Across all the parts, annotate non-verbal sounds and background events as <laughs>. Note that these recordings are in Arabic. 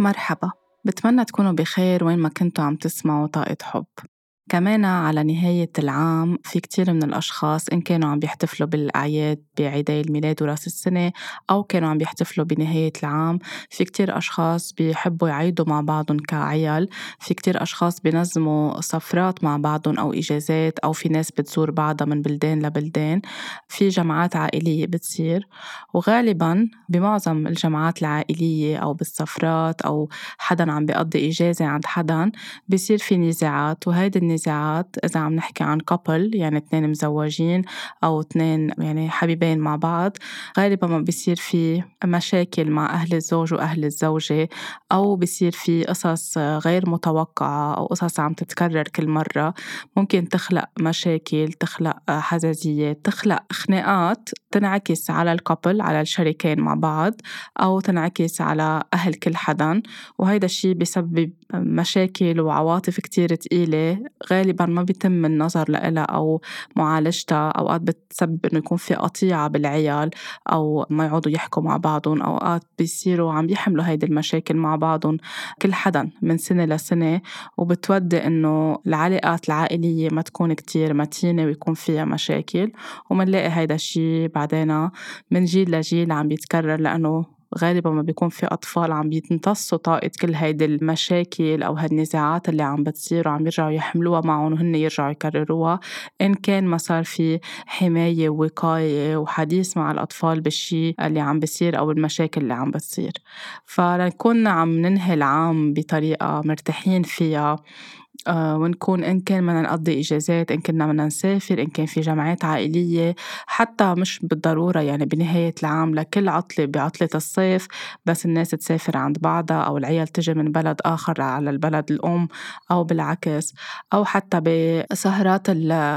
مرحبا. بتمنى تكونوا بخير وين ما كنتوا عم تسمعوا طاقة حب. كمان على نهاية العام في كتير من الأشخاص إن كانوا عم بيحتفلوا بالأعياد بعيدي الميلاد وراس السنة أو كانوا عم بيحتفلوا بنهاية العام. في كتير أشخاص بيحبوا يعيدوا مع بعضهم كعيال. في كتير أشخاص بينظموا سفرات مع بعضهم أو إجازات أو في ناس بتزور بعضها من بلدان لبلدان. في جمعات عائلية بتصير. وغالبا بمعظم الجمعات العائلية أو بالسفرات أو حدا عم بيقضي إجازة عند حدا بيصير في نزاعات. وهيدي النزاعات إذا عم نحكي عن كابل يعني اثنين مزوجين أو اثنين يعني حبيبين مع بعض غالبا ما بيصير في مشاكل مع أهل الزوج وأهل الزوجة أو بيصير في قصص غير متوقعة أو قصص عم تتكرر كل مرة. ممكن تخلق مشاكل تخلق حزازيات تخلق خناقات تنعكس على الكابل على الشريكين مع بعض أو تنعكس على أهل كل حدا. وهيدا الشي بيسبب مشاكل وعواطف كتير تقيلة غالبا ما بيتم النظر لها أو معالجتها. أوقات بتسبب إنه يكون في قطيعة بالعيال أو ما يقعدوا يحكوا مع بعضهم. أوقات بيصيروا عم يحملوا هيدي المشاكل مع بعضهم كل حدا من سنة لسنة وبتودي إنه العلاقات العائلية ما تكون كتير متينة ويكون فيها مشاكل. ومنلاقي هيدا الشي بعدين من جيل لجيل عم بيتكرر لأنه غالبا ما بيكون في أطفال عم بيمتصوا طاقة كل هيدي المشاكل أو هالنزاعات اللي عم بتصير وعم يرجعوا يحملوها معهم وهن يرجعوا يكرروها. إن كان ما صار في حماية ووقاية وحديث مع الأطفال بالشي اللي عم بصير أو المشاكل اللي عم بتصير. فلنكون عم ننهي العام بطريقة مرتاحين فيها آه، ونكون إن كان بدنا نقضي إجازات إن كنا بدنا نسافر إن كان في جمعات عائلية حتى مش بالضرورة يعني بنهاية العام لكل عطلة بعطلة الصيف بس الناس تسافر عند بعضها أو العيال تجي من بلد آخر على البلد الأم أو بالعكس. أو حتى بسهرات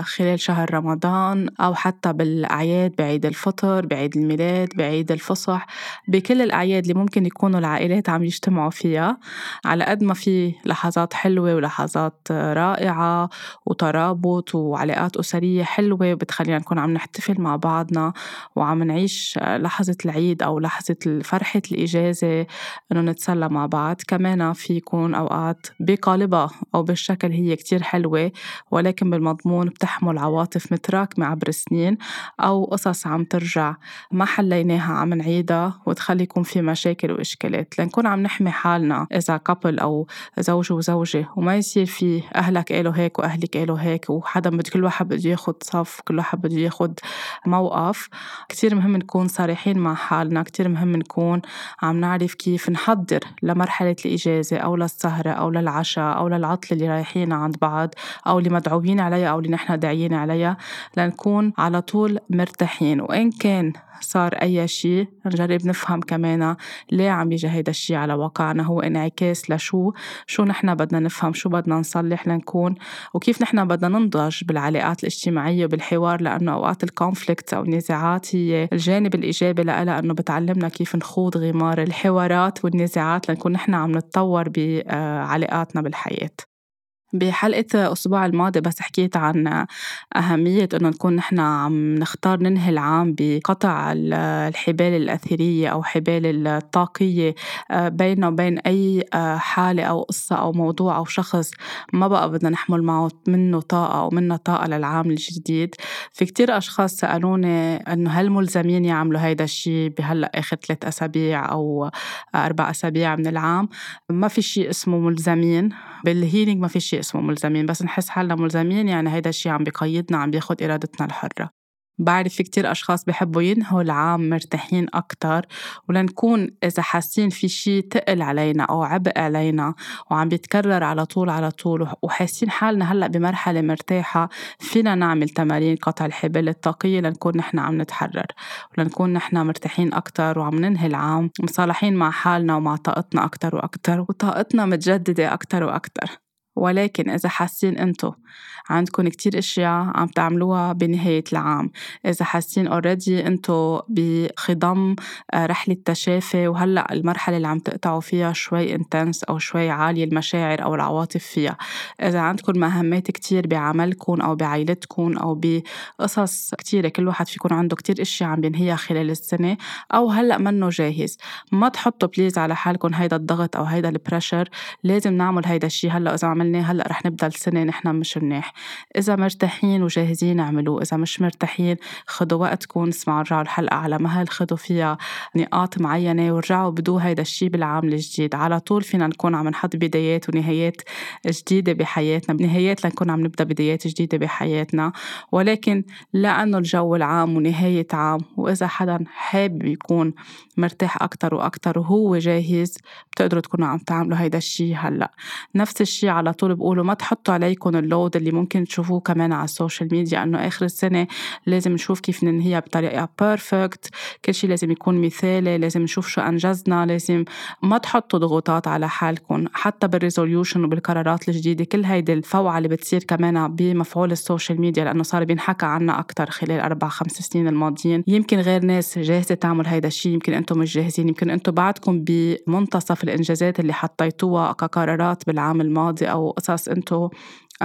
خلال شهر رمضان أو حتى بالأعياد بعيد الفطر بعيد الميلاد بعيد الفصح. بكل الأعياد اللي ممكن يكونوا العائلات عم يجتمعوا فيها على قد ما في لحظات حلوة ولحظات رائعة وترابط وعلاقات أسرية حلوة وبتخلينا نكون عم نحتفل مع بعضنا وعم نعيش لحظة العيد أو لحظة فرحة الإجازة إنه نتسلى مع بعض. كمان في يكون أوقات بقالبها أو بالشكل هي كتير حلوة ولكن بالمضمون بتحمل عواطف متراكمة عبر السنين أو قصص عم ترجع. ما حليناها عم نعيدها وتخلي يكون في مشاكل وإشكالات. لنكون عم نحمي حالنا إذا كابل أو زوج وزوجة وما يصير في في أهلك قالوا هيك وأهلك قالوا هيك وحدا كل واحد بده ياخد صف كل واحد بده ياخد موقف. كتير مهم نكون صريحين مع حالنا كتير مهم نكون عم نعرف كيف نحضر لمرحلة الإجازة أو للسهرة أو للعشاء أو للعطلة اللي رايحين عند بعض أو اللي مدعوين عليها أو اللي نحن داعيين عليها لنكون على طول مرتاحين. وإن كان صار أي شيء نجرب نفهم كمان ليه عم يجي هيدا الشيء على واقعنا هو انعكاس لشو؟ شو نحن بدنا نفهم؟ شو بدنا نصلح لنكون؟ وكيف نحن بدنا ننضج بالعلاقات الاجتماعية وبالحوار؟ لأنه أوقات الكونفليكت أو النزاعات هي الجانب الإيجابي لها أنه بتعلمنا كيف نخوض غمار الحوارات والنزاعات لنكون نحن عم نتطور بعلاقاتنا بالحياة. بحلقة الأسبوع الماضي بس حكيت عن أهمية إنه نكون نحن عم نختار ننهي العام بقطع الحبال الأثرية أو حبال الطاقية آه، بيننا وبين أي آه، حالة أو قصة أو موضوع أو شخص ما بقى بدنا نحمل معه منه طاقة أو منه طاقة للعام الجديد. في كتير أشخاص سألوني إنه هل ملزمين يعملوا هيدا الشيء بهلأ آخر ثلاث أسابيع أو أربع أسابيع من العام؟ ما في شيء اسمه ملزمين. بالهيلينج ما في شيء اسمه ملزمين بس نحس حالنا ملزمين يعني هيدا الشيء عم بقيدنا عم بياخد إرادتنا الحرة. بعرف في كتير أشخاص بحبوا ينهوا العام مرتاحين أكتر ولنكون إذا حاسين في شيء تقل علينا أو عبء علينا وعم بيتكرر على طول على طول وحاسين حالنا هلأ بمرحلة مرتاحة فينا نعمل تمارين قطع الحبال الطاقية لنكون نحن عم نتحرر ولنكون نحن مرتاحين أكتر وعم ننهي العام مصالحين مع حالنا ومع طاقتنا أكتر وأكتر وطاقتنا متجددة أكتر وأكتر. ولكن إذا حاسين أنتو عندكم كتير أشياء عم تعملوها بنهاية العام إذا حاسين already أنتم بخضم آه، رحلة تشافي وهلأ المرحلة اللي عم تقطعوا فيها شوي intense أو شوي عالية المشاعر أو العواطف فيها. إذا عندكم مهمات كتير بعملكم أو بعائلتكم أو بقصص كتيرة كل واحد فيكم عنده كتير أشياء عم بينهيها خلال السنة أو هلأ منه جاهز. ما تحطوا please على حالكم هيدا الضغط أو هيدا ال pressure لازم نعمل هيدا الشيء هلأ إذا عملناه هلأ رح نبدأ السنة نحن مش منيح. إذا مرتاحين وجاهزين اعملوه إذا مش مرتاحين خدوا وقتكم اسمعوا رجعوا الحلقة على مهل خدوا فيها نقاط معينة ورجعوا بدو هيدا الشيء بالعام الجديد. على طول فينا نكون عم نحط بدايات ونهايات جديدة بحياتنا بنهايات لنكون عم نبدأ بدايات جديدة بحياتنا. ولكن لأنه الجو العام ونهاية عام وإذا حدا حابب يكون مرتاح أكتر وأكتر وهو جاهز بتقدروا تكونوا عم تعملوا هيدا الشيء هلأ. نفس الشيء على طول بقولوا ما تحطوا عليكم ال load اللي ممكن تشوفوه كمان على ال social media إنه آخر السنة لازم نشوف كيف ننهيها بطريقة perfect كل شيء لازم يكون مثالي لازم نشوف شو أنجزنا لازم ما تحطوا ضغوطات على حالكم. حتى بال resolution وبالقرارات الجديدة كل هيدي الفوعة اللي بتصير كمان بمفعول ال social media لأنه صار بينحكى عنا أكثر خلال أربع خمس سنين الماضيين. يمكن غير ناس جاهزة تعمل هيدا الشيء يمكن أنتم مش جاهزين يمكن أنتم بعدكم بمنتصف الإنجازات اللي حطيتوها كقرارات بالعام الماضي أو قصص أنتم آه،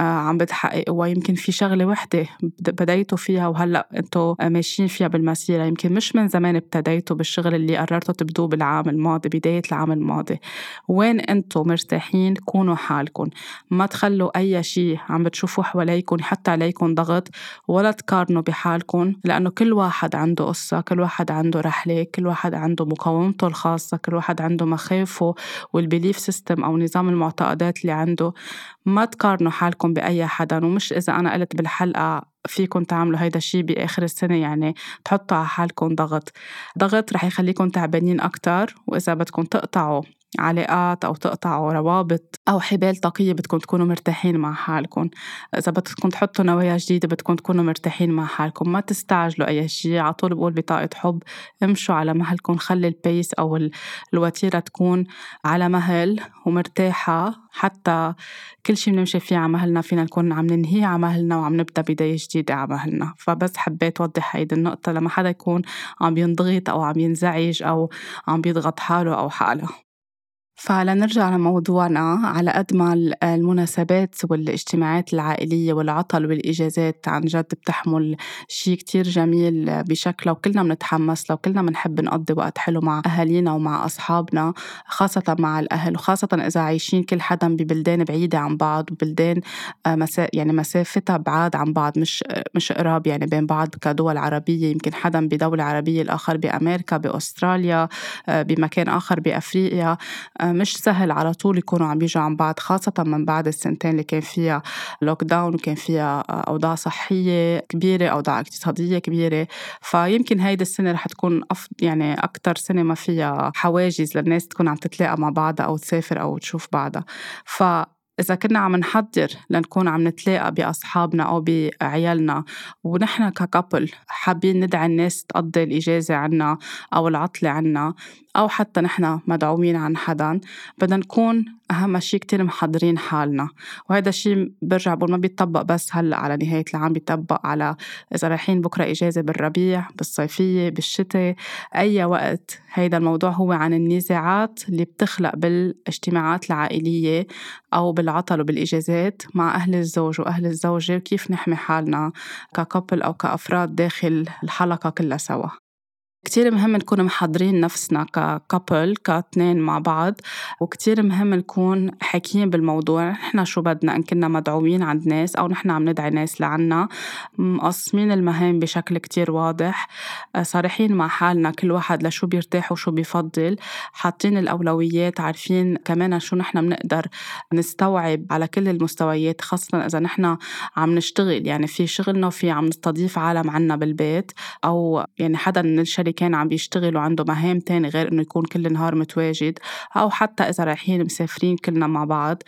عم بتحققوها يمكن في شغلة وحدة بديتوا فيها وهلأ أنتوا ماشيين فيها بالمسيرة. يمكن مش من زمان ابتديتوا بالشغل اللي قررتوا تبدوه بالعام الماضي بداية العام الماضي. وين أنتوا مرتاحين؟ كونوا حالكم ما تخلوا أي شيء عم بتشوفوا حواليكم يحط عليكم ضغط ولا تقارنوا بحالكم لأنه كل واحد عنده قصة كل واحد عنده رحلة كل واحد عنده مقاومته الخاصة كل واحد عنده مخاوفه وال belief system أو نظام المعتقدات اللي عنده. ما تقارنوا حالكم بأي حدا ومش إذا أنا قلت بالحلقة فيكم تعملوا هيدا الشيء بآخر السنة يعني تحطوا على حالكم ضغط. ضغط رح يخليكم تعبانين أكتر وإذا بدكم تقطعوا علاقات أو تقطعوا روابط أو حبال طاقية بدكم تكونوا مرتاحين مع حالكم. إذا بدكم تحطوا نوايا جديدة بدكم تكونوا مرتاحين مع حالكم. ما تستعجلوا أي شيء على طول بقول بطاقة حب. امشوا على مهلكم. خلي البيس أو الوتيرة تكون على مهل ومرتاحة. حتى كل شيء بنمشي فيه على مهلنا فينا نكون عم ننهي على مهلنا وعم نبدأ بداية جديدة على مهلنا. فبس حبيت أوضح هيدي النقطة لما حدا يكون عم ينضغط أو عم ينزعج أو عم بيضغط حاله أو حالها فلنرجع لموضوعنا على قد ما المناسبات والاجتماعات العائلية والعطل والإجازات عن جد بتحمل شيء كتير جميل بشكل لو كلنا بنتحمس لو كلنا بنحب نقضي وقت حلو مع أهالينا ومع أصحابنا خاصة مع الأهل وخاصة إذا عايشين كل حدا ببلدان بعيدة عن بعض وبلدان آه، مسا يعني مسافتها بعاد عن بعض مش مش قراب يعني بين بعض كدول عربية يمكن حدا بدولة عربية الآخر بأمريكا بأستراليا آه، بمكان آخر بأفريقيا آه، مش سهل على طول يكونوا عم بيجوا عن بعض خاصة من بعد السنتين اللي كان فيها lockdown وكان فيها أوضاع صحية كبيرة أوضاع اقتصادية كبيرة. فيمكن هيدي السنة رح تكون أفضل يعني أكتر سنة ما فيها حواجز للناس تكون عم تتلاقى مع بعضها أو تسافر أو تشوف بعضها. ف إذا كنا عم نحضر لنكون عم نتلاقى بأصحابنا أو بعيالنا ونحن ك couple حابين ندعي الناس تقضي الإجازة عنا أو العطلة عنا أو حتى نحن مدعوين عند حدا بدنا نكون أهم شيء كتير محضرين حالنا. وهذا الشيء برجع بقول ما بيطبق بس هلأ على نهاية العام بيطبق على إذا رايحين بكرة إجازة بالربيع بالصيفية بالشتاء. أي وقت هيدا الموضوع هو عن النزاعات اللي بتخلق بالاجتماعات العائلية أو بالعطل وبالإجازات مع أهل الزوج وأهل الزوجة وكيف نحمي حالنا ككابل أو كأفراد داخل الحلقة كلها سوا. كتير مهم نكون محضرين نفسنا ككابل كاثنين مع بعض وكتير مهم نكون حاكيين بالموضوع. نحن شو بدنا؟ إن كنا مدعوين عند ناس أو نحن عم ندعي ناس لعنا. مقسمين المهام بشكل كتير واضح. صريحين مع حالنا كل واحد لشو بيرتاح وشو بيفضل. حاطين الأولويات عارفين كمان شو نحن بنقدر نستوعب على كل المستويات خاصة إذا نحن عم نشتغل. يعني في شغلنا وفي عم نستضيف عالم عنا بالبيت أو يعني حدا من الشركات كان عم بيشتغل وعنده مهام تاني غير إنه يكون كل النهار متواجد أو حتى إذا رايحين مسافرين كلنا مع بعض.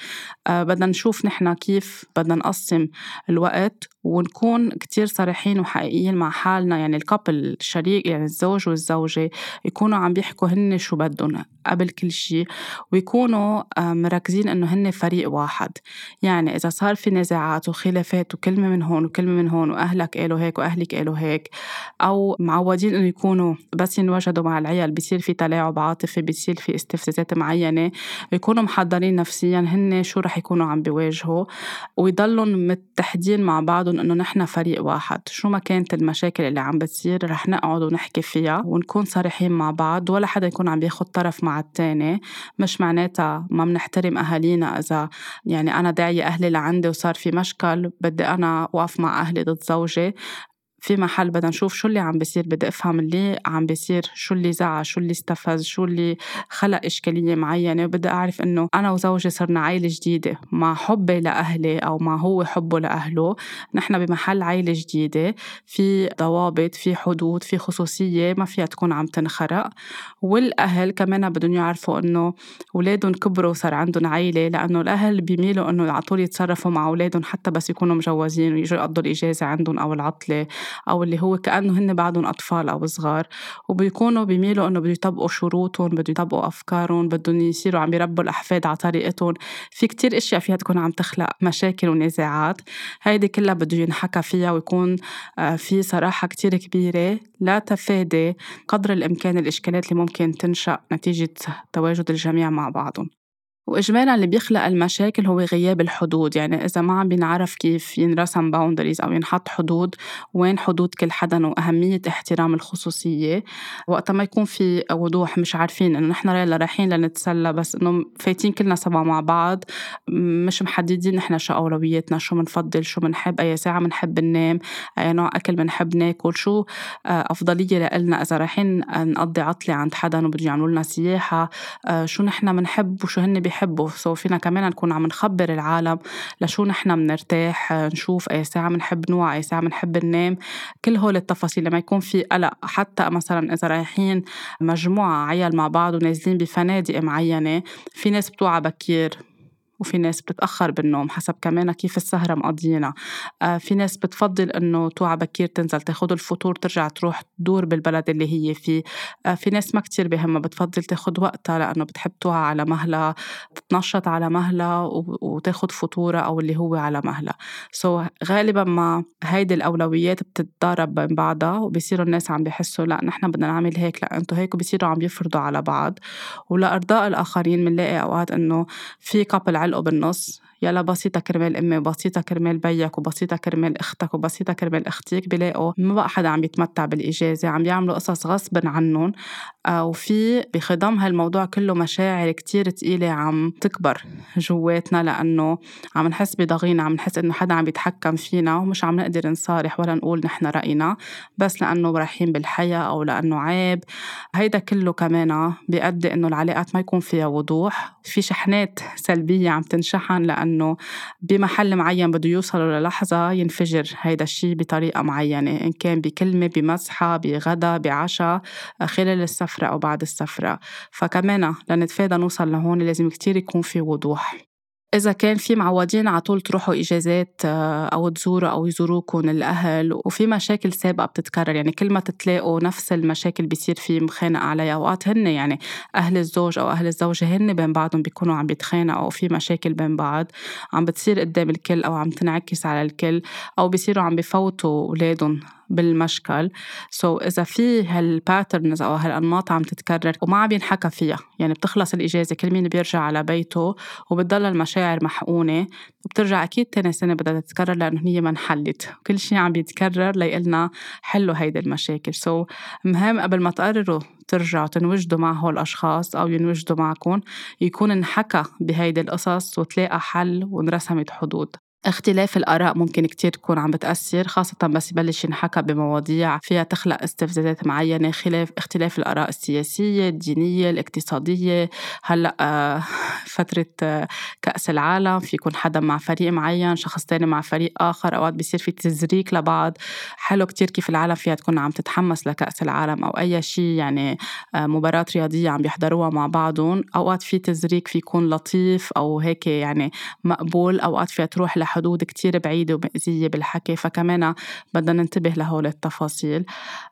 آه بدنا نشوف نحن كيف بدنا نقسم الوقت ونكون كتير صريحين وحقيقيين مع حالنا. يعني الكابل الشريك يعني الزوج والزوجة يكونوا عم بيحكوا هن شو بدهم قبل كل شيء ويكونوا آه، مركزين إنه هن فريق واحد. يعني إذا صار في نزاعات وخلافات وكلمة من هون وكلمة من هون وأهلك قالوا هيك وأهلك قالوا هيك أو معودين إنه يكونوا بس ينوجدوا مع العيال بيصير في تلاعب عاطفي بيصير في استفزازات معينة. يكونوا محضرين نفسيا هن شو رح يكونوا عم بيواجهوا؟ ويضلوا متحدين مع بعضهم إنه نحن فريق واحد. شو ما كانت المشاكل اللي عم بتصير رح نقعد ونحكي فيها ونكون صريحين مع بعض ولا حدا يكون عم بياخد طرف مع التاني. مش معناتها ما بنحترم أهالينا إذا يعني أنا داعية أهلي لعندي وصار في مشكل بدي أنا وقف مع أهلي ضد زوجي. في محل بدنا نشوف شو اللي عم بيصير بدي أفهم اللي عم بيصير شو اللي زعل شو اللي استفز شو اللي خلق إشكالية معينة وبدي أعرف إنه أنا وزوجي صرنا عائله جديدة مع حبي لأهلي أو مع هو حبه لأهله. نحن بمحل عائله جديدة في ضوابط في حدود في خصوصية ما فيها تكون عم تنخرق. والأهل كمان بدهم يعرفوا إنه أولادهم كبروا وصار عندهم عائله لأنه الأهل بيميلوا إنه على طول يتصرفوا مع أولادهم حتى بس يكونوا مجوزين ويجوا يقضوا الإجازة عندهم أو العطلة. أو اللي هو كأنه هن بعدهم أطفال أو صغار وبيكونوا بيميلوا إنه بده يطبقوا شروطهم بده يطبقوا أفكارهم بدهم يصيروا عم يربوا الأحفاد على طريقتهم. في كتير أشياء فيها تكون عم تخلق مشاكل ونزاعات. هيدي كلها بده ينحكى فيها ويكون آه، في صراحة كتير كبيرة. لا تفادي قدر الإمكان الإشكالات اللي ممكن تنشأ نتيجة تواجد الجميع مع بعضهم. وإجمالا اللي بيخلق المشاكل هو غياب الحدود. يعني إذا ما عم بينعرف كيف ينرسم باوندريز أو ينحط حدود وين حدود كل حدا؟ وأهمية احترام الخصوصية. وقت ما يكون في وضوح مش عارفين إنه نحن رايحين لنتسلى بس إنه فايتين كلنا سوا مع بعض مش محددين نحن شو أولوياتنا شو بنفضل شو بنحب أي ساعة بنحب ننام أي نوع أكل بنحب ناكل شو آه، أفضلية لنا إذا رايحين نقضي عطلة عند حدا وبده يعملوا لنا سياحة آه، شو نحن بنحب وشو هن بيحبوا. سو فينا كمان نكون عم نخبر العالم لشو نحن بنرتاح نشوف أي ساعة بنحب نوع أي ساعة بنحب ننام كل هول التفاصيل لما يكون في قلق حتى مثلا إذا رايحين مجموعة عيال مع بعض ونازلين بفنادق معينة في ناس بتوعى بكير. وفي ناس بتتأخر بالنوم حسب كمان كيف السهرة مقضينا. آه في ناس بتفضل إنه توعى بكير تنزل تاخد الفطور ترجع تروح تدور بالبلد اللي هي فيه. آه في ناس ما كتير بهمها بتفضل تاخد وقتها لأنه بتحب توعى على مهلها تتنشط على مهلها وتاخد فطورها أو اللي هو على مهلها. so, غالبا ما هيدي الأولويات بتتضارب بين بعضها وبصيروا الناس عم بيحسوا لا نحن بدنا نعمل هيك لا انتو هيك وبصيروا عم يفرضوا على بعض. ولأرضاء الآخرين بنلاقي أوقات إنه في couple علقوا بالنص. يلا بسيطة كرمال أمي وبسيطة كرمال بيك وبسيطة كرمال أختك وبسيطة كرمال أختك بلاقوا ما بقى حدا عم يتمتع بالإجازة عم يعملوا قصص غصبا عنهم. آه، وفي بخضم هالموضوع كله مشاعر كتير تقيلة عم تكبر جواتنا لأنه عم نحس بضغينة عم نحس إنه حدا عم يتحكم فينا ومش عم نقدر نصارح ولا نقول نحن رأينا بس لأنه رايحين بالحياة أو لأنه عيب. هيدا كله كمان بيؤدي إنه العلاقات ما يكون فيها وضوح. في شحنات سلبية عم تنشحن لأنه بمحل معين بده يوصلوا للحظة ينفجر هيدا الشيء بطريقة معينة إن كان بكلمة بمسحة بغدا بعشاء خلال السفرة أو بعد السفرة. فكمان لنتفادى نوصل لهون لازم كتير يكون في وضوح. إذا كان في معودين على طول تروحوا إجازات آه، أو تزوروا أو يزوروكم الأهل وفي مشاكل سابقة بتتكرر يعني كل ما تتلاقوا نفس المشاكل بيصير في مخانقة عليها. أوقات هن يعني أهل الزوج أو أهل الزوجة هن بين بعضهم بيكونوا عم بيتخانقوا أو في مشاكل بين بعض. عم بتصير قدام الكل أو عم تنعكس على الكل أو بيصيروا عم بفوتوا أولادهم. بالمشكل. so, إذا في هال patterns أو هالأنماط عم تتكرر وما عم ينحكى فيها يعني بتخلص الإجازة كل مين بيرجع على بيته وبتضل المشاعر محقونة وبترجع أكيد تاني سنة بدها تتكرر لأنه هي ما انحلت. كل شيء عم يتكرر ليقلنا حلوا هيدي المشاكل. so, مهم قبل ما تقرروا ترجعوا تنوجدوا مع هول الأشخاص أو ينوجدوا معكم يكون انحكى بهيدي القصص وتلاقى حل وانرسمت حدود. اختلاف الآراء ممكن كتير تكون عم بتأثر خاصة بس يبلش ينحكى بمواضيع فيها تخلق استفزازات معينة خلاف اختلاف الآراء السياسية الدينية الاقتصادية. هلأ آه، <laughs> فترة آه، كأس العالم في يكون حدا مع فريق معين شخص تاني مع فريق آخر أوقات بيصير في تزريك لبعض. حلو كتير كيف العالم فيها تكون عم تتحمس لكأس العالم أو أي شيء يعني آه، مباراة رياضية عم بيحضروها مع بعضهم. أوقات في تزريك في يكون لطيف أو هيك يعني مقبول. أوقات فيها تروح حدود كتير بعيدة ومأزية بالحكي فكمان بدنا ننتبه لهول التفاصيل.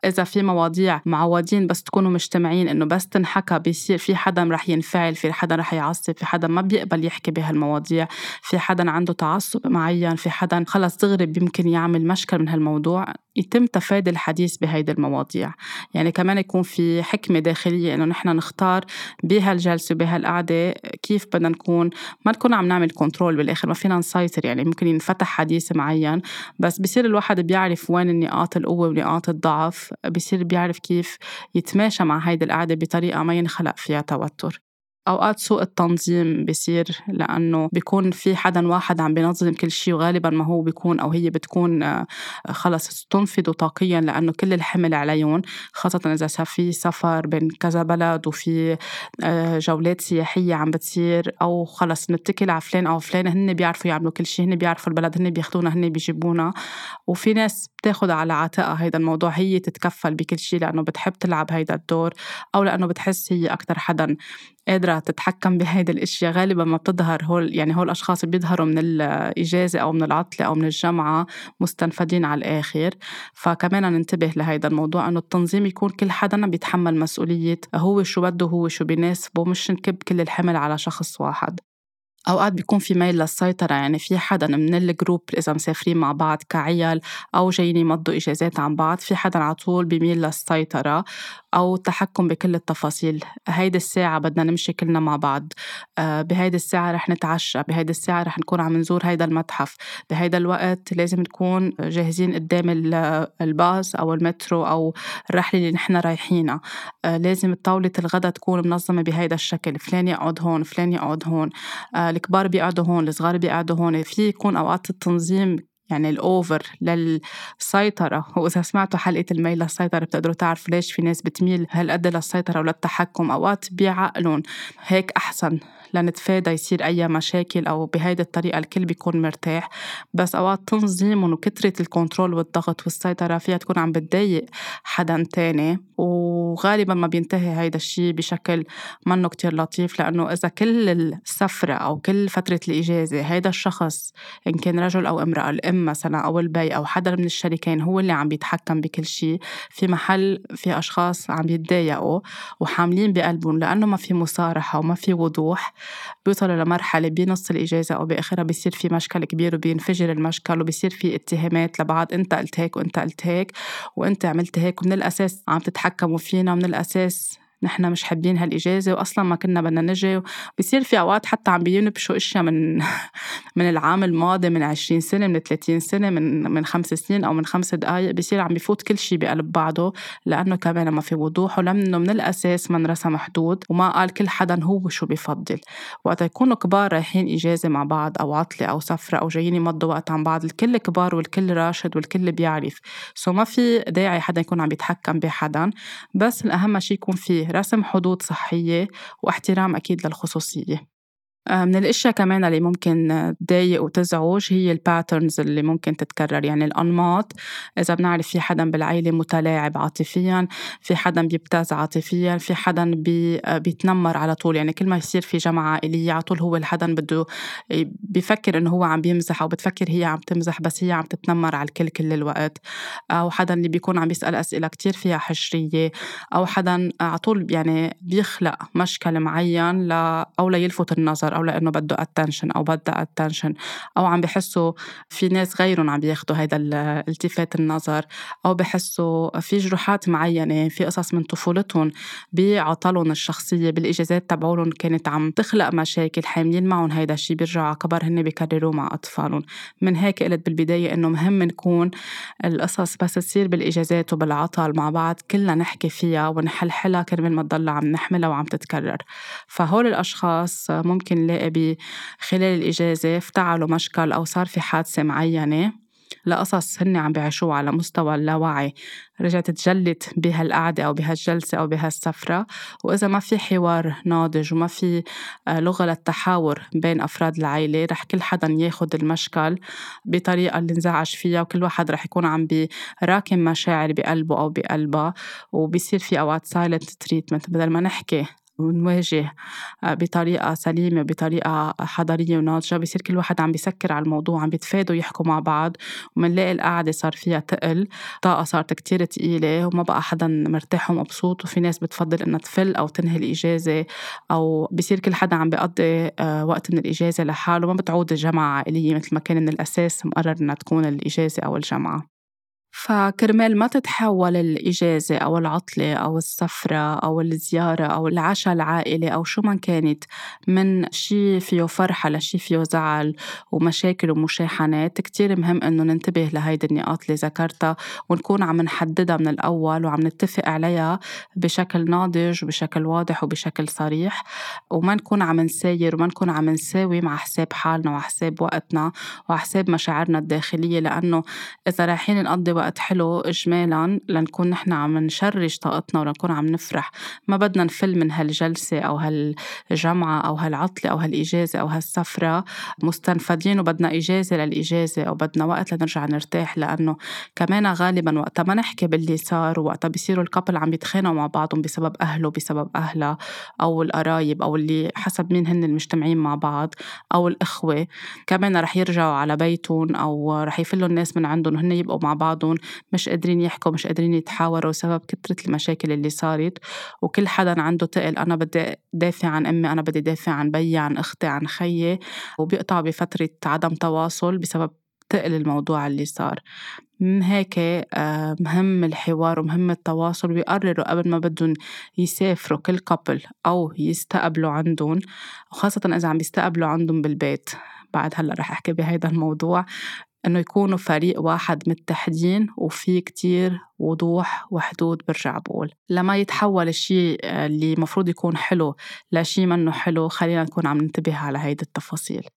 إذا في مواضيع معودين بس تكونوا مجتمعين إنه بس تنحكى بيصير في حدا رح ينفعل في حدا رح يعصب في حدا ما بيقبل يحكي بهالمواضيع في حدا عنده تعصب معين في حدا خلص دغري يمكن يعمل مشكل من هالموضوع يتم تفادي الحديث بهيدي المواضيع. يعني كمان يكون في حكمة داخلية إنه نحن نختار بهالجلسة وبهالقعدة كيف بدنا نكون ما نكون عم نعمل كنترول بالآخر ما فينا نسيطر يعني ممكن ينفتح حديث معين بس بصير الواحد بيعرف وين النقاط القوة ونقاط الضعف بصير بيعرف كيف يتماشى مع هيدي القعدة بطريقة ما ينخلق فيها توتر. أوقات سوء التنظيم بيصير لأنه بيكون في حدا واحد عم بينظم كل شيء وغالبا ما هو بيكون أو هي بتكون آه، خلص استنفذوا طاقيا لأنه كل الحمل عليهم خاصة إذا في سفر بين كذا بلد وفي آه، جولات سياحية عم بتصير أو خلص نتكل على فلان أو فلان هن بيعرفوا يعملوا كل شيء هن بيعرفوا البلد هن بياخذونا هن بيجيبونا. وفي ناس بتاخد على عاتقها هيدا الموضوع هي تتكفل بكل شيء لأنه بتحب تلعب هيدا الدور أو لأنه بتحس هي أكتر حدا. قادرة تتحكم بهيدي الأشياء. غالبا ما بتظهر هول يعني هول الأشخاص بيظهروا من الإجازة أو من العطلة أو من الجامعة مستنفدين على الآخر. فكمان ننتبه لهيدا الموضوع إنه التنظيم يكون كل حدا بيتحمل مسؤولية هو شو بده هو شو بيناسبه مش نكب كل الحمل على شخص واحد. أوقات بيكون في ميل للسيطرة يعني في حدا من الجروب إذا مسافرين مع بعض كعيال أو جايين يمضوا إجازات عن بعض في حدا على طول بيميل للسيطرة أو التحكم بكل التفاصيل. هيدي الساعة بدنا نمشي كلنا مع بعض. آه، بهيدي الساعة رح نتعشى بهيدي الساعة رح نكون عم نزور هيدا المتحف. بهيدا الوقت لازم نكون جاهزين قدام الباص أو المترو أو الرحلة اللي نحن رايحينها. آه، لازم طاولة الغداء تكون منظمة بهيدا الشكل. فلان يقعد هون فلان يقعد هون. آه، الكبار بيقعدوا هون الصغار بيقعدوا هون. في يكون أوقات التنظيم يعني الأوفر للسيطرة. وإذا سمعتوا حلقة الميل للسيطرة بتقدروا تعرفوا ليش في ناس بتميل هالقد للسيطرة وللتحكم أوقات بيعقلون. هيك أحسن لنتفادى يصير أي مشاكل أو بهيدي الطريقة الكل بيكون مرتاح. بس أوقات تنظيمهم وكترة ال control والضغط والسيطرة فيها تكون عم بتضايق حدا تاني. وغالبا ما بينتهي هيدا الشيء بشكل منه كتير لطيف لأنه إذا كل السفرة أو كل فترة الإجازة هيدا الشخص إن كان رجل أو امرأة الأم مثلا أو البي أو حدا من الشريكين هو اللي عم بيتحكم بكل شيء في محل في أشخاص عم يتضايقوا وحاملين بقلبهم لأنه ما في مصارحة وما في وضوح بيوصلوا لمرحلة بنص الإجازة أو بآخرها بيصير في مشكل كبير وبينفجر المشكل وبيصير في اتهامات لبعض أنت قلت هيك وأنت قلت هيك وأنت عملت هيك ومن الأساس عم تتحكموا فينا ومن الأساس نحن مش حابين هالإجازة وأصلا ما كنا بدنا نجي بصير في أوقات حتى عم بينبشوا أشياء من <laughs> من العام الماضي من 20 سنة من 30 سنة من من خمس سنين أو من خمس دقائق بصير عم بفوت كل شيء بقلب بعضه لأنه كمان ما في وضوح ولأنه من الأساس ما انرسم حدود وما قال كل حدا هو شو بفضل. وقت يكونوا كبار رايحين إجازة مع بعض أو عطلة أو سفرة أو جايين يمضوا وقت عن بعض الكل كبار والكل راشد والكل بيعرف. so ما في داعي حدا يكون عم يتحكم بحدا بس الأهم شيء يكون في رسم حدود صحية واحترام أكيد للخصوصية. من الأشياء كمان اللي ممكن تضايق وتزعج هي ال patterns اللي ممكن تتكرر. يعني الأنماط إذا بنعرف في حدا بالعيلة متلاعب عاطفيا في حدا بيبتز عاطفيا في حدا بي بيتنمر على طول. يعني كل ما يصير في جمعه عائلية على طول هو الحدا بده بيفكر إنه هو عم بيمزح أو بتفكر هي عم تمزح بس هي عم تتنمر على الكل كل الوقت. أو حدا اللي بيكون عم بيسال أسئلة كتير فيها حشرية. أو حدا على طول يعني بيخلق مشكل معين ل أو ليلفت النظر. أو لأنه بده attention أو بدها attention أو عم بحسوا في ناس غيرهم عم بياخذوا هذا التفات النظر أو بحسوا في جروحات معينة في قصص من طفولتهم بعطلهم الشخصية بالإجازات تبعولهم كانت عم تخلق مشاكل حاملين معهم هيدا الشيء بيرجعوا على كبر هن بيكرروه مع أطفالهم. من هيك قلت بالبداية إنه مهم نكون القصص بس تصير بالإجازات وبالعطل مع بعض كلنا نحكي فيها ونحلحلها كرمال ما تضل عم نحملها وعم تتكرر. فهول الأشخاص ممكن بنلاقي خلال الإجازة افتعلوا مشكل أو صار في حادثة معينة. لقصص هن عم بيعيشوها على مستوى اللاوعي. رجعت تجلت بهالقعدة أو بهالجلسة أو بهالسفرة. وإذا ما في حوار ناضج وما في آه، لغة للتحاور بين أفراد العائلة رح كل حدا ياخد المشكل بطريقة اللي انزعج فيها وكل واحد رح يكون عم براكم مشاعر بقلبه أو بقلبها. وبيصير في أوقات silent treatment بدل ما نحكي ونواجه آه، بطريقة سليمة بطريقة حضارية وناضجة. بصير كل واحد عم بيسكر على الموضوع عم بيتفادوا يحكوا مع بعض ومنلاقي القعدة صار فيها تقل طاقة صارت كتير تقيلة وما بقى حدا مرتاح ومبسوط. وفي ناس بتفضل إنها تفل أو تنهي الإجازة أو بصير كل حدا عم بيقضي آه، وقت من الإجازة لحاله. ما بتعود الجمعة عائلية مثل ما كان من الأساس مقرر إنها تكون الإجازة أو الجمعة فكرمال ما تتحول الإجازة أو العطلة أو السفرة أو الزيارة أو العشاء العائلي أو شو ما كانت من شي فيه فرحة لشي فيه زعل ومشاكل ومشاحنات كتير مهم إنه ننتبه لهيدي النقاط اللي ذكرتها ونكون عم نحددها من الأول وعم نتفق عليها بشكل ناضج وبشكل واضح وبشكل صريح وما نكون عم نساير وما نكون عم نساوي مع حساب حالنا وحساب وقتنا وحساب مشاعرنا الداخلية لأنه إذا رايحين نقضي وقت حلو إجمالا لنكون نحن عم نشرج طاقتنا ولنكون عم نفرح. ما بدنا نفل من هالجلسة أو هالجمعة أو هالعطلة أو هالإجازة أو هالسفرة مستنفدين وبدنا إجازة للإجازة أو بدنا وقت لنرجع نرتاح لأنه كمان غالبا وقتها ما نحكي باللي صار وقتها بيصيروا الكابل عم يتخانقوا مع بعضهم بسبب أهله بسبب أهلها أو القرايب أو اللي حسب مين هن المجتمعين مع بعض أو الإخوة. كمان رح يرجعوا على بيتهم أو رح يفلوا الناس من عندهم. وهن يبقوا مع بعضهم. مش قادرين يحكوا مش قادرين يتحاوروا بسبب كثرة المشاكل اللي صارت. وكل حدا عنده تقل أنا بدي دافع عن أمي أنا بدي دافع عن بيي عن أختي عن خيي. وبيقطعوا بفترة عدم تواصل بسبب تقل الموضوع اللي صار. من هيك آه، مهم الحوار ومهم التواصل ويقرروا قبل ما بدهم يسافروا كل كابل أو يستقبلوا عندهم وخاصة إذا عم يستقبلوا عندهم بالبيت. بعد هلأ رح أحكي بهيدا الموضوع. إنه يكونوا فريق واحد متحدين وفي كتير وضوح وحدود برجع بقول. لما يتحول الشيء اللي مفروض يكون حلو لشيء منه حلو خلينا نكون عم ننتبه على هيدي التفاصيل.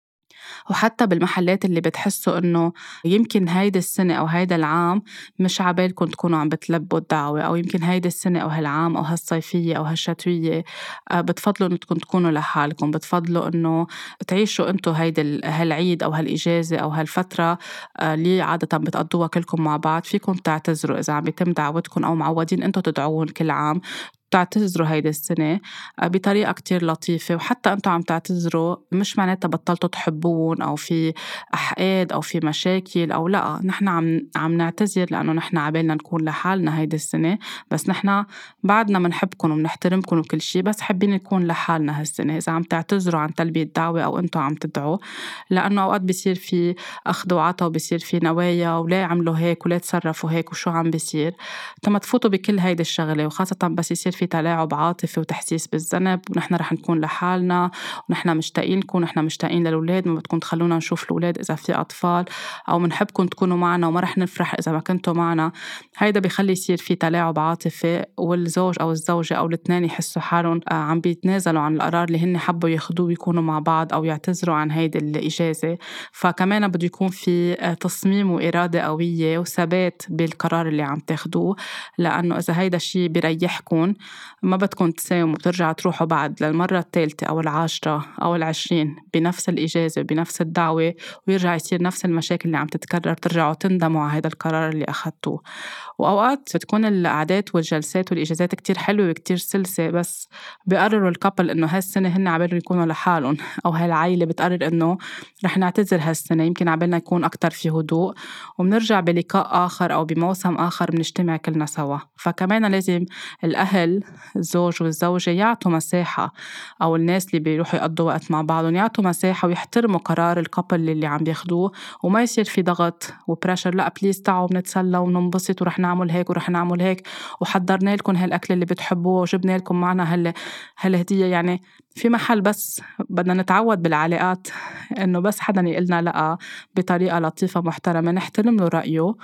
وحتى بالمحلات اللي بتحسوا إنه يمكن هيدي السنة أو هيدا العام مش عبالكم تكونوا عم بتلبوا الدعوة أو يمكن هيدي السنة أو هالعام أو هالصيفية أو هالشتوية آه، بتفضلوا إنكم تكونوا لحالكم بتفضلوا إنه تعيشوا أنتوا هيدي هالعيد أو هالإجازة أو هالفترة آه، اللي عادة بتقضوها كلكم مع بعض. فيكم تعتذروا إذا عم يتم دعوتكم أو معودين أنتوا تدعون كل عام. تعتذروا هيدي السنة آه، بطريقة كتير لطيفة وحتى أنتم عم تعتذروا مش معناتها بطلتوا تحبون أو في أحقاد أو في مشاكل أو لا نحن عم عم نعتذر لأنه نحن عبالنا نكون لحالنا هيدي السنة بس نحن بعدنا بنحبكم وبنحترمكم وكل شيء بس حابين نكون لحالنا هالسنة إذا عم تعتذروا عن تلبية الدعوة أو أنتم عم تدعوا لأنه أوقات بيصير في أخذ وعطا وبيصير في نوايا ولا عملوا هيك ولا تصرفوا هيك وشو عم بيصير تما تفوتوا بكل هيدي الشغلة وخاصة بس يصير في تلاعب عاطفي وتحسيس بالذنب ونحن رح نكون لحالنا ونحن مشتاقين لكم ونحن مشتاقين للأولاد ما بدكم تخلونا نشوف الأولاد إذا في أطفال أو بنحبكم تكونوا معنا وما رح نفرح إذا ما كنتوا معنا. هيدا بيخلي يصير في تلاعب عاطفي والزوج أو الزوجة أو الاثنين يحسوا حالهم آه، عم بيتنازلوا عن القرار اللي هن حبوا ياخدوه ويكونوا مع بعض أو يعتذروا عن هيدي الإجازة. فكمان بده يكون في آه، تصميم وإرادة قوية وثبات بالقرار اللي عم تاخدوه لأنه إذا هيدا الشيء بيريحكم ما بدكم تساوموا بترجعوا تروحوا بعد للمرة الثالثة أو العاشرة أو العشرين بنفس الإجازة بنفس الدعوة ويرجع يصير نفس المشاكل اللي عم تتكرر ترجعوا تندموا على هذا القرار اللي أخذتوه وأوقات بتكون القعدات والجلسات والإجازات كتير حلوة وكتير سلسة بس بيقرروا الكابل إنه هالسنة هن عبالهم يكونوا لحالهم <laughs> أو هالعائلة بتقرر إنه رح نعتذر هالسنة يمكن عبالنا يكون أكتر في هدوء. وبنرجع بلقاء آخر أو بموسم آخر بنجتمع كلنا سوا. فكمان لازم الأهل الزوج والزوجة يعطوا مساحة أو الناس اللي بيروحوا يقضوا وقت مع بعضهم يعطوا مساحة ويحترموا قرار ال couple اللي عم بياخدوه وما يصير في ضغط و pressure لا please تعوا بنتسلى وننبسط ورح نعمل هيك ورح نعمل هيك وحضرنا لكم هالأكل اللي بتحبوه وجبنا لكم معنا هال هالهدية. يعني في محل بس بدنا نتعود بالعلاقات إنه بس حدا يقلنا لا بطريقة لطيفة محترمة نحترم له رأيه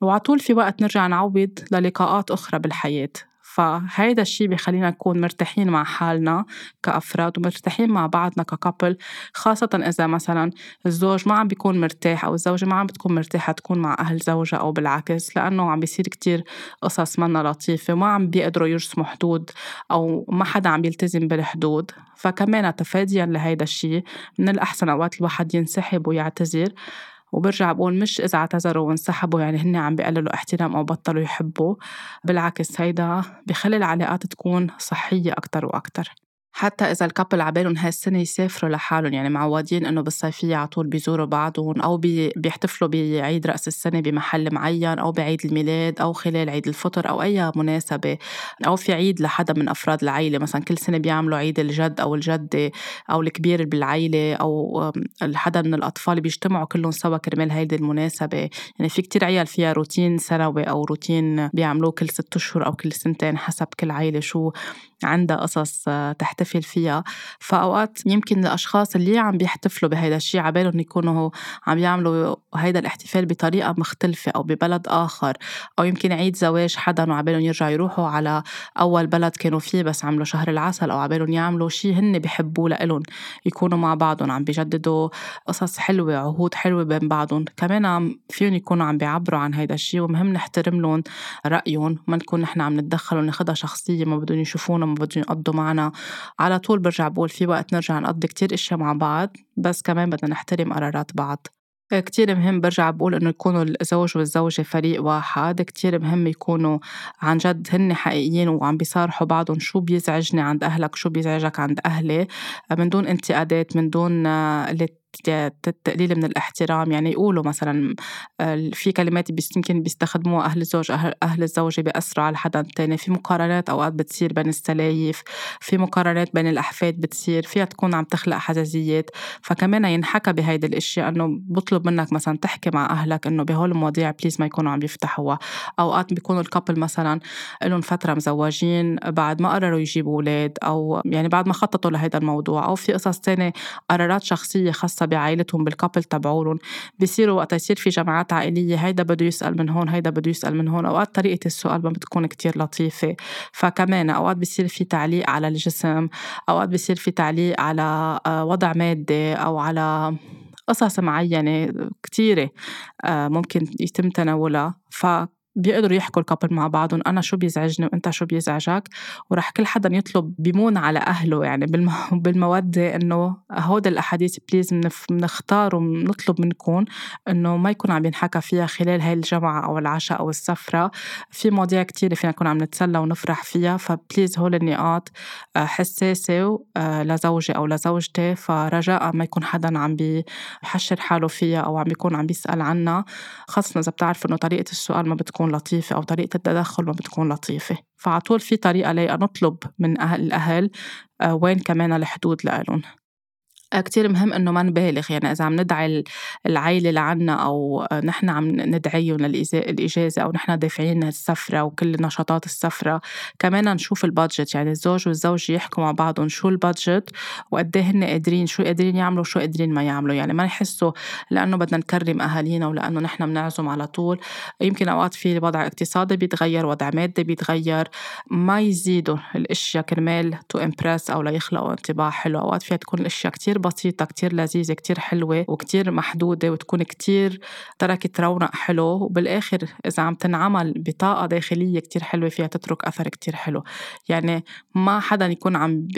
وعطول في وقت نرجع نعوض للقاءات أخرى بالحياة. فهيدا الشيء بخلينا نكون مرتاحين مع حالنا كأفراد ومرتاحين مع بعضنا ككابل خاصة إذا مثلا الزوج ما عم بيكون مرتاح أو الزوجة ما عم بتكون مرتاحة تكون مع أهل زوجها أو بالعكس لأنه عم بيصير كتير قصص منا لطيفة وما عم بيقدروا يرسموا حدود أو ما حدا عم يلتزم بالحدود. فكمان تفاديا لهيدا الشيء من الأحسن أوقات الواحد ينسحب ويعتذر. وبرجع بقول مش إذا اعتذروا وانسحبوا يعني هن عم بيقللوا احترام أو بطلوا يحبوا. بالعكس هيدا بخلي العلاقات تكون صحية أكتر وأكتر. حتى إذا ال couple عبالهم هاي السنة يسافروا لحالهم يعني معودين إنه بالصيفية على طول بيزوروا بعضهم أو بي بيحتفلوا بعيد رأس السنة بمحل معين أو بعيد الميلاد أو خلال عيد الفطر أو أي مناسبة أو في عيد لحدا من أفراد العيلة. مثلا كل سنة بيعملوا عيد الجد أو الجدة أو الكبير بالعيلة أو حدا من الأطفال بيجتمعوا كلهم سوا كرمال هيدي المناسبة. يعني في كتير عيال فيها روتين سنوي أو روتين بيعملوه كل ست أشهر أو كل سنتين حسب كل عيلة شو عندها قصص تحتفل فيها. فأوقات يمكن الأشخاص اللي عم بيحتفلوا بهيدا الشيء عبالهم يكونوا عم يعملوا هيدا الاحتفال بطريقة مختلفة أو ببلد آخر. أو يمكن عيد زواج حدا وعبالهم يرجعوا يروحوا على أول بلد كانوا فيه بس عملوا شهر العسل أو عبالهم يعملوا شيء هن بيحبوه لإلهم. يكونوا مع بعضهم عم بيجددوا قصص حلوة عهود حلوة بين بعضهم. كمان فيهم يكونوا عم بيعبروا عن هيدا الشيء ومهم نحترم لهم رأيهم. ما نكون نحن عم نتدخل وناخدها شخصية ما بدهم يشوفونا ما بدهم يقضوا معنا على طول برجع بقول في وقت نرجع نقضي كتير إشياء مع بعض بس كمان بدنا نحترم قرارات بعض. كتير مهم برجع بقول إنه يكونوا الزوج والزوجة فريق واحد كتير مهم يكونوا عن جد هن حقيقيين وعم بيصارحوا بعضهم شو بيزعجني عند أهلك شو بيزعجك عند أهلي. من دون انتقادات من دون اللي التقليل من الاحترام يعني يقولوا مثلا في كلمات يمكن بيستخدموها أهل الزوج أهل الزوجة بيأثروا على حدا تاني في مقارنات أوقات بتصير بين السلايف في مقارنات بين الأحفاد بتصير فيها تكون عم تخلق حزازيات فكمان ينحكى بهيدي الأشياء إنه بطلب منك مثلا تحكي مع أهلك إنه بهول المواضيع please ما يكونوا عم يفتحوها. أوقات بيكونوا ال couple مثلا لهم فترة مزوجين بعد ما قرروا يجيبوا أولاد أو يعني بعد ما خططوا لهيدا الموضوع أو في قصص تانية قرارات شخصية خاصة خاصة بعائلتهم بالكابل تبعولن بصيروا وقت يصير في جماعات عائلية هيدا بده يسأل من هون هيدا بده يسأل من هون أوقات طريقة السؤال ما بتكون كتير لطيفة. فكمان أوقات بصير في تعليق على الجسم أوقات بصير في تعليق على آه، وضع مادي أو على قصص معينة كتيرة آه، ممكن يتم تناولها. ف بيقدروا يحكوا الكابل مع بعضهم أنا شو بيزعجني وأنت شو بيزعجك؟ ورح كل حدا يطلب بيمون على أهله يعني <laughs> بالمودة إنه هود الأحاديث please بنختار وبنطلب منكم إنه ما يكون عم ينحكى فيها خلال هاي الجمعة أو العشاء أو السفرة. في مواضيع كتير فينا نكون عم نتسلى ونفرح فيها ف please هول النقاط آه، حساسة آه، لزوجي أو لزوجتي فرجاء ما يكون حدا عم بيحشر حاله فيها أو عم بيكون عم بيسال عنها. خاصة إذا بتعرفوا إنه طريقة السؤال ما بتكون بتكون لطيفة أو طريقة التدخل ما بتكون لطيفة. فعطول في طريقة لي نطلب من أهل الأهل آه، وين كمان الحدود لإلهم. كتير مهم إنه ما نبالغ. يعني إذا عم ندعي العيلة لعنا أو نحن عم ندعيهم للإجازة أو نحن دافعين السفرة وكل نشاطات السفرة كمان نشوف البادجت. يعني الزوج والزوجة يحكوا مع بعضهم شو البادجت وقد إيه هن قادرين شو قادرين يعملوا وشو قادرين ما يعملوا. يعني ما يحسوا لأنه بدنا نكرم أهالينا ولأنه نحن بنعزم على طول. يمكن أوقات في وضع اقتصادي بيتغير وضع مادي بيتغير. ما يزيدوا الأشياء كرمال to impress أو ليخلقوا انطباع حلو. أوقات فيها تكون الأشياء كتير بسيطة كتير لذيذة كتير حلوة وكتير محدودة وتكون كتير تركت رونق حلو. وبالآخر إذا عم تنعمل بطاقة داخلية كتير حلوة فيها تترك أثر كتير حلو. يعني ما حدا يكون عم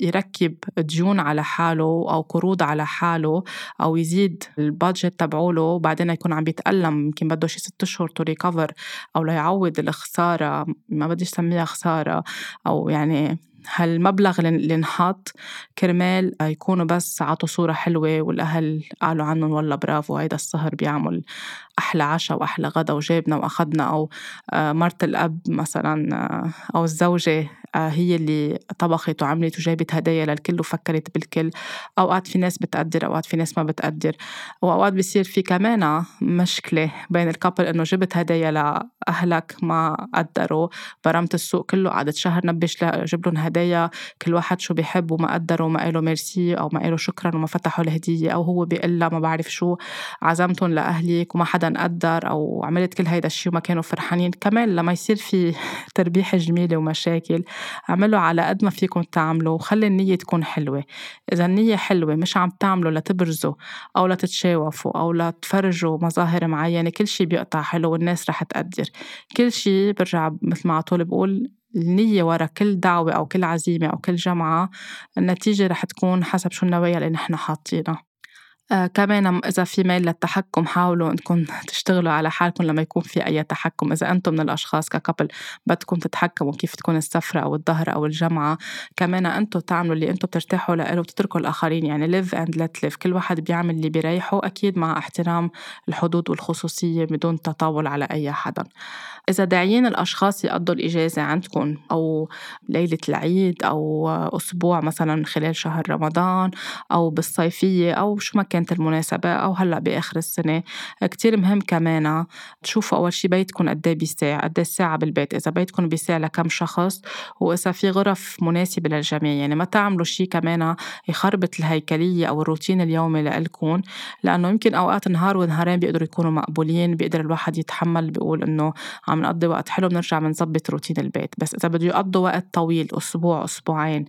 يركب ديون على حاله أو قروض على حاله أو يزيد ال budget تبعوله وبعدين يكون عم بيتألم يمكن بده شي ست أشهر to recover أو ليعوض الخسارة ما بدي أسميها خسارة أو يعني هالمبلغ اللي انحط كرمال يكونوا بس عطوا صورة حلوة والأهل قالوا عنهم والله برافو هيدا السهر بيعمل أحلى عشاء وأحلى غدا وجابنا وأخدنا أو آه، مرت الأب مثلا آه، أو الزوجة هي اللي طبخت وعملت وجابت هدايا للكل وفكرت بالكل. أوقات في ناس بتقدر أوقات في ناس ما بتقدر. وأوقات بصير في كمان مشكلة بين الكابل إنه جبت هدايا لأهلك ما قدروا. برمت السوق كله قعدت شهر نبش جيب لهم هدايا. كل واحد شو بيحب وما قدروا وما قالوا ميرسي أو ما قالوا شكرا وما فتحوا الهدية أو هو بيقول ما بعرف شو. عزمتهم لأهلك وما حدا حدا قدر أو عملت كل هيدا الشيء وما كانوا فرحانين. كمان لما يصير في تربيح جميلة ومشاكل اعملوا على قد ما فيكم تعملوا وخلي النية تكون حلوة. إذا النية حلوة مش عم تعملوا لتبرزوا أو لتتشاوفوا أو لتفرجوا مظاهر معينة كل شيء بيقطع حلو والناس رح تقدر. كل شيء برجع مثل ما على طول بقول النية ورا كل دعوة أو كل عزيمة أو كل جمعة النتيجة رح تكون حسب شو النوايا اللي نحن حاطينها. آه كمان إذا في ميل للتحكم حاولوا إنكم <laughs> تشتغلوا على حالكم لما يكون في أي تحكم. إذا أنتم من الأشخاص ككبل بدكم تتحكموا كيف تكون السفرة أو الظهر أو الجمعة كمان أنتم تعملوا اللي أنتم بترتاحوا له وتتركوا الآخرين يعني live and let live. كل واحد بيعمل اللي بيريحه أكيد مع احترام الحدود والخصوصية بدون تطاول على أي حدا. إذا داعيين الأشخاص يقضوا الإجازة عندكم أو ليلة العيد أو أسبوع مثلا خلال شهر رمضان أو بالصيفية أو شو ما كانت المناسبة أو هلأ بآخر السنة. كتير مهم كمان تشوفوا أول شي بيتكم قد إيه بيساع قد الساعة بالبيت. إذا بيتكم بيساع لكم شخص وإذا في غرف مناسبة للجميع. يعني ما تعملوا شي كمان يخربط الهيكلية أو الروتين اليومي لإلكم لأنه يمكن أوقات نهار ونهارين بيقدروا يكونوا مقبولين بيقدر الواحد يتحمل بيقول إنه عم نقضي وقت حلو بنرجع بنظبط روتين البيت. بس إذا بده يقضوا وقت طويل أسبوع أسبوعين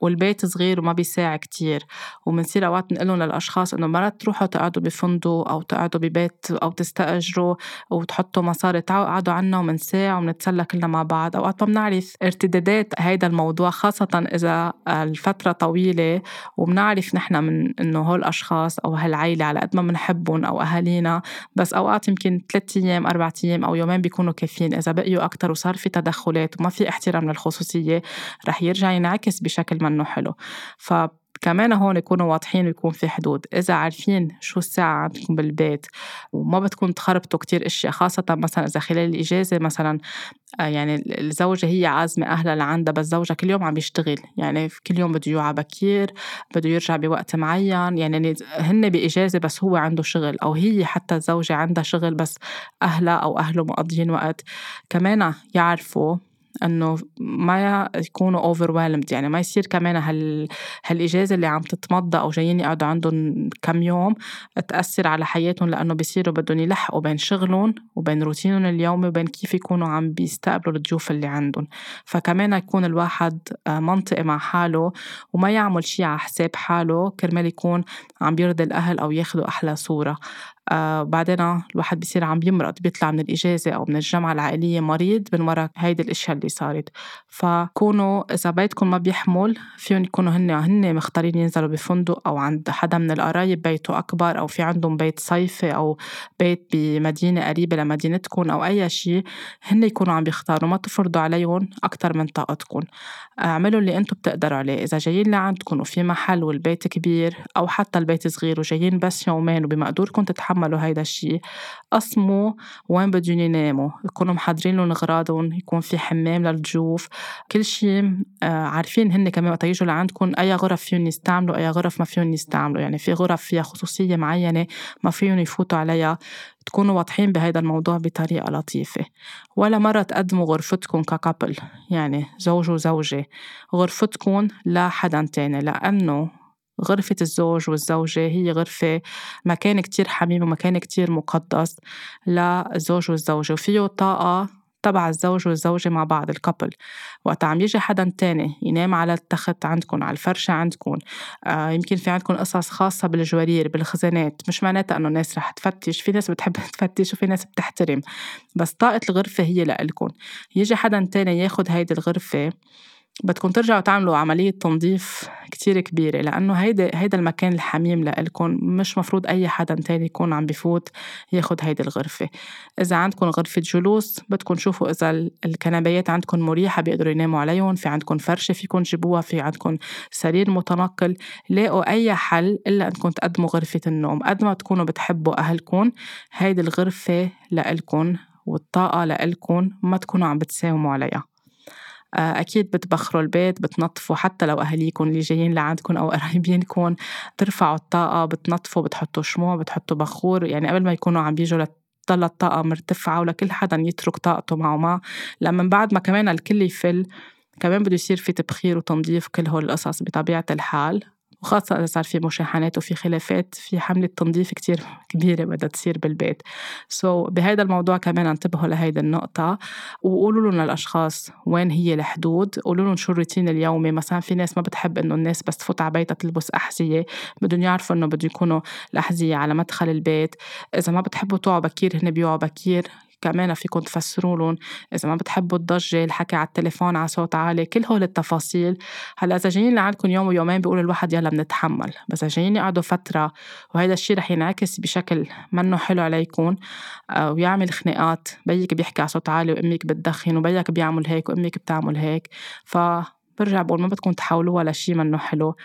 والبيت صغير وما بيساع كتير وبنصير أوقات نقول للأشخاص إنه مرات تروحوا تقعدوا بفندق أو تقعدوا ببيت أو تستأجروا وتحطوا مصاري تعالوا قعدوا عنا ومن ساعة ومنتسلى كلنا مع بعض. أوقات ما بنعرف ارتدادات هيدا الموضوع خاصة إذا الفترة طويلة وبنعرف نحن من إنه هول الأشخاص أو هالعيلة على قد ما بنحبهم أو أهالينا. بس أوقات يمكن ثلاثة أيام أربعة أيام أو يومين بيكونوا كافيين. إذا بقيوا أكتر وصار في تدخلات وما في احترام للخصوصية رح يرجع ينعكس بشكل منه حلو. ف كمان هون يكونوا واضحين ويكون في حدود. إذا عارفين شو الساعة عندكم بالبيت وما بدكم تخربطوا كتير أشياء خاصة مثلا إذا خلال الإجازة مثلا آه، يعني الزوجة هي عازمة أهلها لعندها بس زوجها كل يوم عم يشتغل. يعني كل يوم بده يوعى بكير بده يرجع بوقت معين. يعني هن بإجازة بس هو عنده شغل أو هي حتى الزوجة عندها شغل بس أهلها أو أهله مقضيين وقت. كمان يعرفوا إنه ما يكونوا اوفر يعني ما يصير كمان هال هالإجازة اللي عم تتمضى أو جايين يقعدوا عندهم كم يوم تأثر على حياتهم لأنه بيصيروا بدهم يلحقوا بين شغلهم وبين روتينهم اليومي وبين كيف يكونوا عم بيستقبلوا الضيوف اللي عندهم. فكمان يكون الواحد آه، منطقي مع حاله وما يعمل شيء على حساب حاله كرمال يكون عم بيرضي الأهل أو ياخذوا أحلى صورة. آه بعدين الواحد بصير عم بيمرض بيطلع من الإجازة أو من الجامعة العائلية مريض من وراء هيدي الأشياء اللي صارت. فكونوا إذا بيتكم ما بيحمل فيهم يكونوا هن هن مختارين ينزلوا بفندق أو عند حدا من القرايب بيته أكبر أو في عندهم بيت صيفي أو بيت بمدينة قريبة لمدينتكم أو أي شيء هن يكونوا عم بيختاروا. ما تفرضوا عليهم أكتر من طاقتكم. اعملوا اللي أنتم بتقدروا عليه. إذا جايين لعندكم وفي محل والبيت كبير أو حتى البيت صغير وجايين بس يومين وبمقدوركم تتحملوا هيدا الشيء قسموا وين بدهم يناموا. يكونوا محضرين لهم أغراضهم يكون في حمام للضيوف كل شيء آه، عارفين هن كمان وقت يجوا لعندكم أي غرف فيهم يستعملوا أي غرف ما فيهم يستعملوا. يعني في غرف فيها خصوصية معينة ما فيهم يفوتوا عليها. تكونوا واضحين بهذا الموضوع بطريقة لطيفة. ولا مرة تقدموا غرفتكم ككابل. يعني زوج وزوجة. غرفتكم لحدا تاني. لأنه غرفة الزوج والزوجة هي غرفة مكان كتير حميم ومكان كتير مقدس للزوج والزوجة وفيه طاقة تبع الزوج والزوجة مع بعض الكابل وقت عم يجي حدا تاني ينام على التخت عندكم على الفرشة عندكم آه يمكن في عندكم قصص خاصة بالجوارير بالخزانات مش معناتها إنه الناس رح تفتش في ناس بتحب <laughs> تفتش وفي ناس بتحترم بس طاقة الغرفة هي لإلكم يجي حدا تاني ياخد هيدي الغرفة بدكم ترجعوا تعملوا عملية تنظيف كتير كبيرة لأنه هيدا هيدا المكان الحميم لإلكم مش مفروض أي حدا تاني يكون عم بفوت ياخد هيدي الغرفة. إذا عندكم غرفة جلوس بدكم تشوفوا إذا الكنبيات عندكم مريحة بيقدروا يناموا عليهم في عندكم فرشة فيكم تجيبوها في عندكم سرير متنقل لاقوا أي حل إلا أنكم تقدموا غرفة النوم. قد ما تكونوا بتحبوا أهلكم هيدي الغرفة لإلكم والطاقة لإلكم ما تكونوا عم بتساوموا عليها. أكيد بتبخروا البيت بتنظفوا حتى لو أهليكم اللي جايين لعندكم أو قرايبينكم. بترفعوا الطاقة بتنظفوا بتحطوا شموع بتحطوا بخور. يعني قبل ما يكونوا عم بيجوا تضل الطاقة مرتفعة ولكل حدا يترك طاقته معه ما. لما بعد ما كمان الكل يفل كمان بده يصير في تبخير وتنظيف كل هول القصص بطبيعة الحال. وخاصة إذا صار في مشاحنات وفي خلافات في حملة تنظيف كتير كبيرة بدها تصير بالبيت. سو so, بهذا الموضوع كمان انتبهوا لهيدي النقطة وقولوا لهم للأشخاص وين هي الحدود. قولوا لهم شو الروتين اليومي. مثلا في ناس ما بتحب إنه الناس بس تفوت على بيتها تلبس أحذية. بدهم يعرفوا إنه بده يكونوا الأحذية على مدخل البيت. إذا ما بتحبوا توعوا بكير هن بيوعوا بكير. كمان فيكم تفسروا لهم إذا ما بتحبوا الضجة الحكي على التليفون على صوت عالي كل هول التفاصيل. هلأ إذا جايين لعندكم يوم ويومين بيقول الواحد يلا بنتحمل. بس إذا جايين يقعدوا فترة وهذا الشيء رح ينعكس بشكل منه حلو عليكم آه، ويعمل خناقات بيك بيحكي على صوت عالي وأمك بتدخن وبيك بيعمل هيك وأمك بتعمل هيك. ف برجع بقول ما بدكم تحولوها لشيء منه حلو.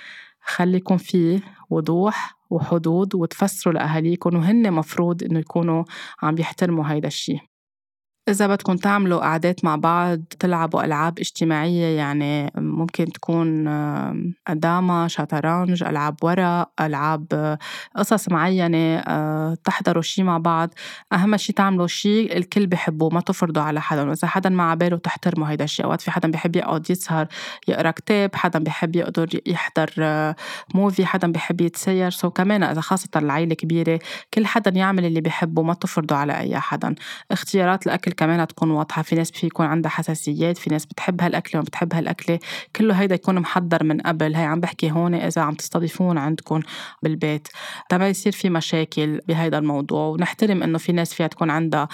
خليكم فيه وضوح وحدود وتفسروا لأهاليكم وهن مفروض إنه يكونوا عم بيحترموا هيدا الشيء إذا بدكم تعملوا قعدات مع بعض تلعبوا ألعاب اجتماعية يعني ممكن تكون داما شطرنج ألعاب ورق ألعاب قصص معينة آه، تحضروا شي مع بعض. أهم شي تعملوا شي الكل بحبوه ما تفرضوا على حدا وإذا حدا ما عباله تحترموا هيدا الشيء أوقات في حدا بيحب يقعد يسهر يقرأ كتاب حدا بيحب يقدر يحضر movie آه، حدا بيحب يتسير. so كمان إذا خاصة العيلة كبيرة كل حدا يعمل اللي بيحبه ما تفرضوا على أي حدا. اختيارات الأكل كمان تكون واضحة. في ناس في يكون عندها حساسيات في ناس بتحب هالأكلة وما بتحب هالأكلة كله هيدا يكون محضر من قبل. هي عم بحكي هون إذا عم تستضيفون عندكم بالبيت. تما يصير في مشاكل بهيدا الموضوع. ونحترم إنه في ناس فيها تكون عندها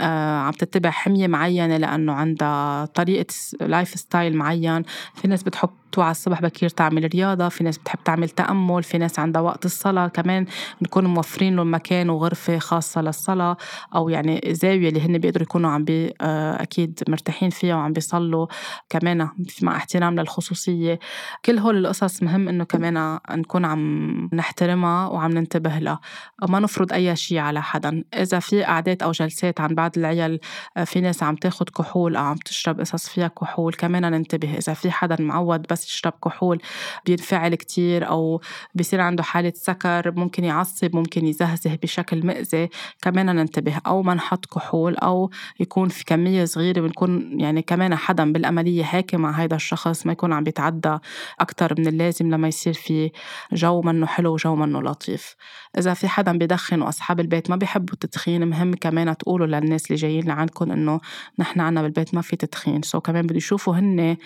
آه عم تتبع حمية معينة لأنه عندها طريقة lifestyle معين. في ناس بتحب توعى الصبح بكير تعمل رياضة. في ناس بتحب تعمل تأمل. في ناس عندها وقت الصلاة. كمان نكون موفرين لهم مكان وغرفة خاصة للصلاة أو يعني زاوية اللي هن بيقدروا يكونوا عم بي آه، أكيد مرتاحين فيها وعم بيصلوا كمان مع احترام للخصوصية. كل هول القصص مهم إنه كمان نكون عم نحترمها وعم ننتبه لها. ما نفرض أي شيء على حدا. إذا في قعدات أو جلسات عن بعض العيال آه، في ناس عم تاخد كحول أو عم تشرب قصص فيها كحول كمان ننتبه. إذا في حدا معود بس يشرب كحول بينفعل كتير أو بيصير عنده حالة سكر ممكن يعصب ممكن يزهزه بشكل مأذي كمان ننتبه. أو ما نحط كحول أو يكون في كمية صغيرة بنكون يعني كمان حدا بالأملية حاكي مع هذا الشخص ما يكون عم بيتعدى أكتر من اللازم لما يصير في جو منه حلو وجو منه لطيف. إذا في حدا بيدخن وأصحاب البيت ما بيحبوا التدخين مهم كمان تقولوا للناس اللي جايين لعندكم إنه نحن عنا بالبيت ما في تدخين. سو كمان بده يشوفوا هن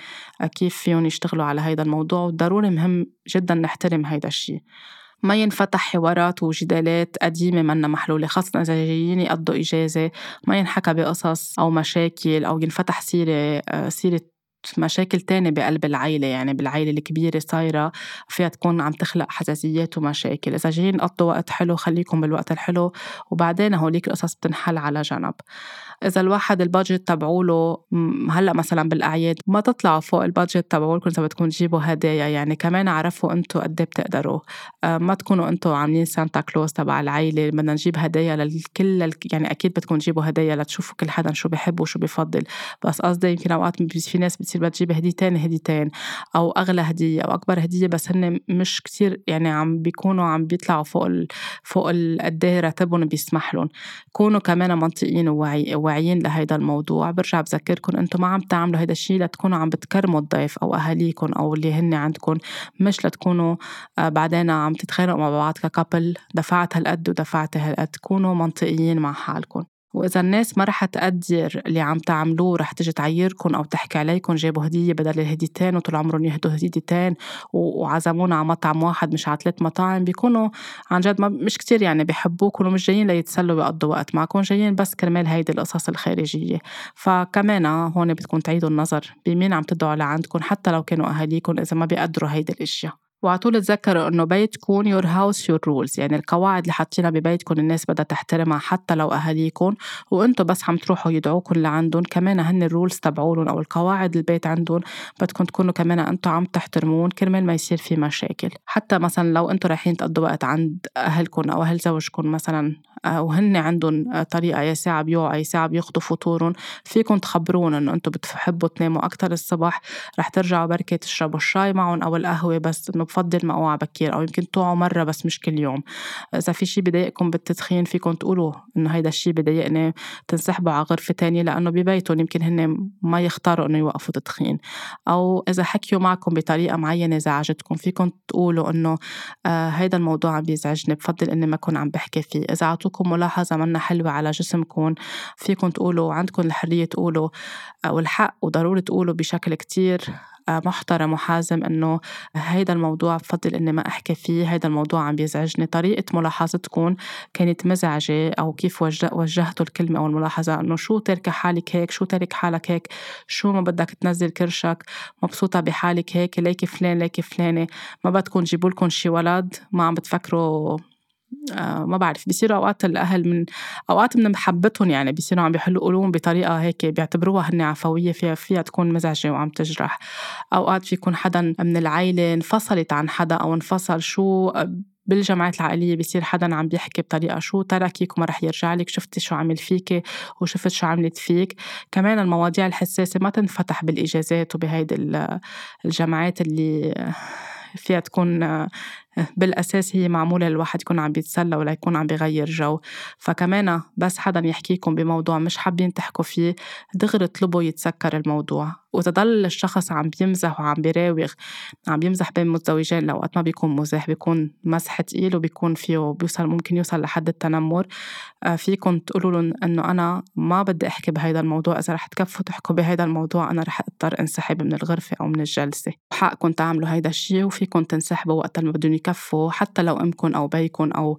كيف فيهم يشتغلوا على هيدا الموضوع وضروري مهم جدا نحترم هيدا الشيء ما ينفتح حوارات وجدالات قديمة منا محلولة خاصة إذا جايين يقضوا إجازة ما ينحكى بقصص أو مشاكل أو ينفتح سيرة آه، سيرة مشاكل تانية بقلب العيلة. يعني بالعيلة الكبيرة صايرة فيها تكون عم تخلق حساسيات ومشاكل. إذا جايين قضوا وقت حلو خليكم بالوقت الحلو. وبعدين هوليك القصص بتنحل على جنب. إذا الواحد ال budget تبعوله هلأ مثلا بالأعياد ما تطلعوا فوق ال budget تبعولكم إذا بدكم تجيبوا هدايا. يعني كمان عرفوا أنتوا قد إيه بتقدروا. آه، ما تكونوا أنتوا عاملين سانتا كلوز تبع العيلة. بدنا نجيب هدايا للكل يعني أكيد بدكم تجيبوا هدايا لتشوفوا كل حدا شو بحب وشو بفضل. بس قصدي يمكن أوقات في ناس بتصير بدها تجيب هديتين هديتين أو أغلى هدية أو أكبر هدية بس هن مش كتير يعني عم بيكونوا عم بيطلعوا فوق ال فوق قد إيه راتبهم بيسمح لهم. كونوا كمان منطقيين وواعي واعيين لهيدا الموضوع. برجع بذكركم أنتم ما عم تعملوا هيدا الشيء لتكونوا عم بتكرموا الضيف أو اهاليكم أو اللي هن عندكم مش لتكونوا آه، بعدين عم تتخانقوا مع بعض ككابل دفعت هالقد ودفعت هالقد. كونوا منطقيين مع حالكم وإذا الناس ما رح تقدر اللي عم تعملوه رح تجي تعيركم أو تحكي عليكم جابوا هدية بدل الهديتين وطول عمرهم يهدوا هديتين وعزمونا على مطعم واحد مش على ثلاث مطاعم بيكونوا عن جد ما مش كتير يعني بيحبوكم ومش جايين ليتسلوا ويقضوا وقت معكم جايين بس كرمال هيدي القصص الخارجية. فكمان هون بدكم تعيدوا النظر بمين عم تدعوا لعندكم حتى لو كانوا أهاليكم إذا ما بيقدروا هيدي الأشياء. وعطول تذكروا انه بيتكم your house your rules يعني القواعد اللي حاطينها ببيتكم الناس بدها تحترمها حتى لو أهاليكم وأنتم بس عم تروحوا يدعوكم لعندهم كمان هن ال rules تبعولهم أو القواعد البيت عندهم بدكم تكونوا كمان أنتم عم تحترمون كرمال ما يصير في مشاكل. حتى مثلا لو أنتم رايحين تقضوا وقت عند أهلكم أو أهل زوجكم مثلا وهن عندهم طريقة يا ساعة بيوعوا يا ساعة بياخدوا فطورهم فيكم تخبرون إنه أنتم بتحبوا تناموا أكتر الصبح رح ترجعوا بركة تشربوا الشاي معهم أو القهوة بس إنه بفضل ما أوعى بكير أو يمكن توعوا مرة بس مش كل يوم. إذا في شي بضايقكم بالتدخين فيكم تقولوا إنه هيدا الشي بضايقني تنسحبوا على غرفة تانية لأنه ببيتهم يمكن هن ما يختاروا إنه يوقفوا تدخين. أو إذا حكيوا معكم بطريقة معينة زعجتكم فيكم تقولوا إنه آه هيدا الموضوع عم بيزعجني بفضل إني ما أكون عم بحكي فيه. إذا عطوكم ملاحظة منا حلوة على جسمكم فيكم تقولوا عندكم الحرية تقولوا والحق وضروري تقولوا بشكل كتير آه، محترم وحازم إنه هيدا الموضوع بفضل إني ما أحكي فيه هيدا الموضوع عم بيزعجني. طريقة ملاحظتكم كانت مزعجة أو كيف وجهتوا الكلمة أو الملاحظة؟ إنه شو تركي حالك هيك؟ شو ترك حالك هيك؟ شو ما بدك تنزل كرشك؟ مبسوطة بحالك هيك؟ ليكي فلان ليكي فلانة؟ ما بدكم جيبوا لكم شي ولد؟ ما عم بتفكروا آه ما بعرف بيصيروا أوقات الأهل من أوقات من محبتهم يعني بيصيروا عم بيحلوا قلوبهم بطريقة هيك بيعتبروها هن عفوية فيها فيها تكون مزعجة وعم تجرح. أوقات في يكون حدا من العائله انفصلت عن حدا أو انفصل شو بالجمعيات العائلية بيصير حدا عم بيحكي بطريقة شو تركك وما رح يرجع لك شفتي شو عمل فيك وشفت شو عملت فيك. كمان المواضيع الحساسة ما تنفتح بالإجازات وبهيدي الجمعيات اللي فيها تكون بالأساس هي معمولة الواحد يكون عم بيتسلى ولا يكون عم بيغير جو. فكمان بس حدا يحكيكم بموضوع مش حابين تحكوا فيه دغري اطلبوا يتسكر الموضوع. وإذا ضل الشخص عم بيمزح وعم بيراوغ عم بيمزح بين متزوجين لأوقات ما بيكون مزاح بيكون مسح تقيل وبيكون فيه بيوصل ممكن يوصل لحد التنمر. آه، فيكم تقولوا لهم إنه أنا ما بدي أحكي بهيدا الموضوع إذا رح تكفوا تحكوا بهيدا الموضوع أنا رح أضطر انسحب من الغرفة أو من الجلسة. حقكم تعملوا هيدا الشيء وفيكم تنسحبوا وقت ما بدهم يكفوا حتى لو أمكم أو بيكم أو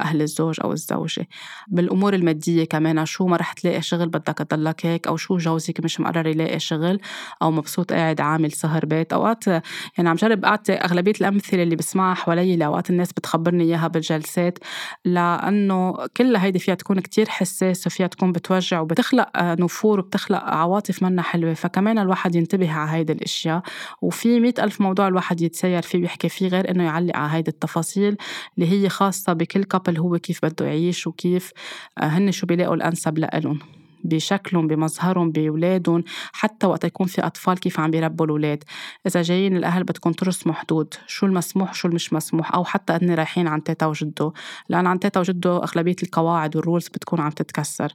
أهل الزوج أو الزوجة. بالأمور المادية كمان شو ما رح تلاقي شغل بدك تضلك هيك أو شو جوزك مش مقرر يلاقي شغل أو مبسوط قاعد عامل سهر بيت. أوقات يعني عم جرب أعطي أغلبية الأمثلة اللي بسمعها حوالي لأوقات الناس بتخبرني إياها بالجلسات لأنه كلها هيدي فيها تكون كتير حساسة وفيها تكون بتوجع وبتخلق نفور وبتخلق عواطف منا حلوة. فكمان الواحد ينتبه على هيدي الأشياء. وفي مئة ألف موضوع الواحد يتسير فيه ويحكي فيه غير إنه يعلق على هيدي التفاصيل اللي هي خاصة بكل كابل هو كيف بده يعيش وكيف آه، هن شو بيلاقوا الأنسب لإلهم. بشكلهم بمظهرهم بأولادهم حتى وقت يكون في أطفال كيف عم بيربوا الأولاد. إذا جايين الأهل بدكم ترسموا حدود شو المسموح شو المش مسموح أو حتى أني رايحين عند تيتا وجدو. لأن عند تيتا وجدو أغلبية القواعد وال rules بتكون عم تتكسر.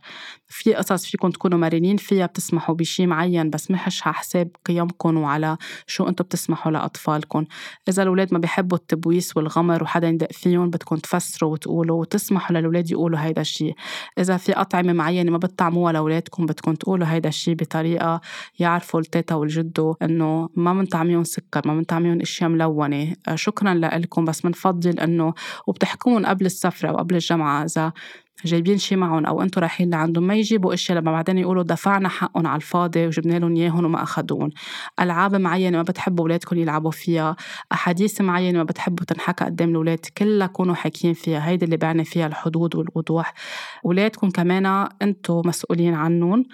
في قصص فيكم تكونوا مرنين فيها بتسمحوا بشي معين بس مش على حساب قيمكم وعلى شو أنتم بتسمحوا لأطفالكم إذا الأولاد ما بيحبوا التبويس والغمر وحدا يندق فيهم بدكم تفسروا وتقولوا وتسمحوا للأولاد يقولوا هيدا الشيء إذا في أطعمة معينة ما بتطعموها لأولادكم بدكم تقولوا هيدا الشيء بطريقة يعرفوا التيتا والجدو إنه ما منطعميهم سكر ما منطعميهم أشياء ملونة. آه، شكرا لكم بس منفضل إنه وبتحكون قبل السفرة وقبل الجامعة إذا جايبين شي معهم أو أنتم رايحين لعندهم ما يجيبوا إشياء لما بعدين يقولوا دفعنا حقهم على الفاضي وجبنا لهم اياهم وما اخذوهم ألعاب معينة ما بتحبوا أولادكم يلعبوا فيها أحاديث معينة ما بتحبوا تنحكى قدام الأولاد كلها كونوا حاكيين فيها هيدي اللي بعني فيها الحدود والوضوح. أولادكم كمان أنتم مسؤولين عنهم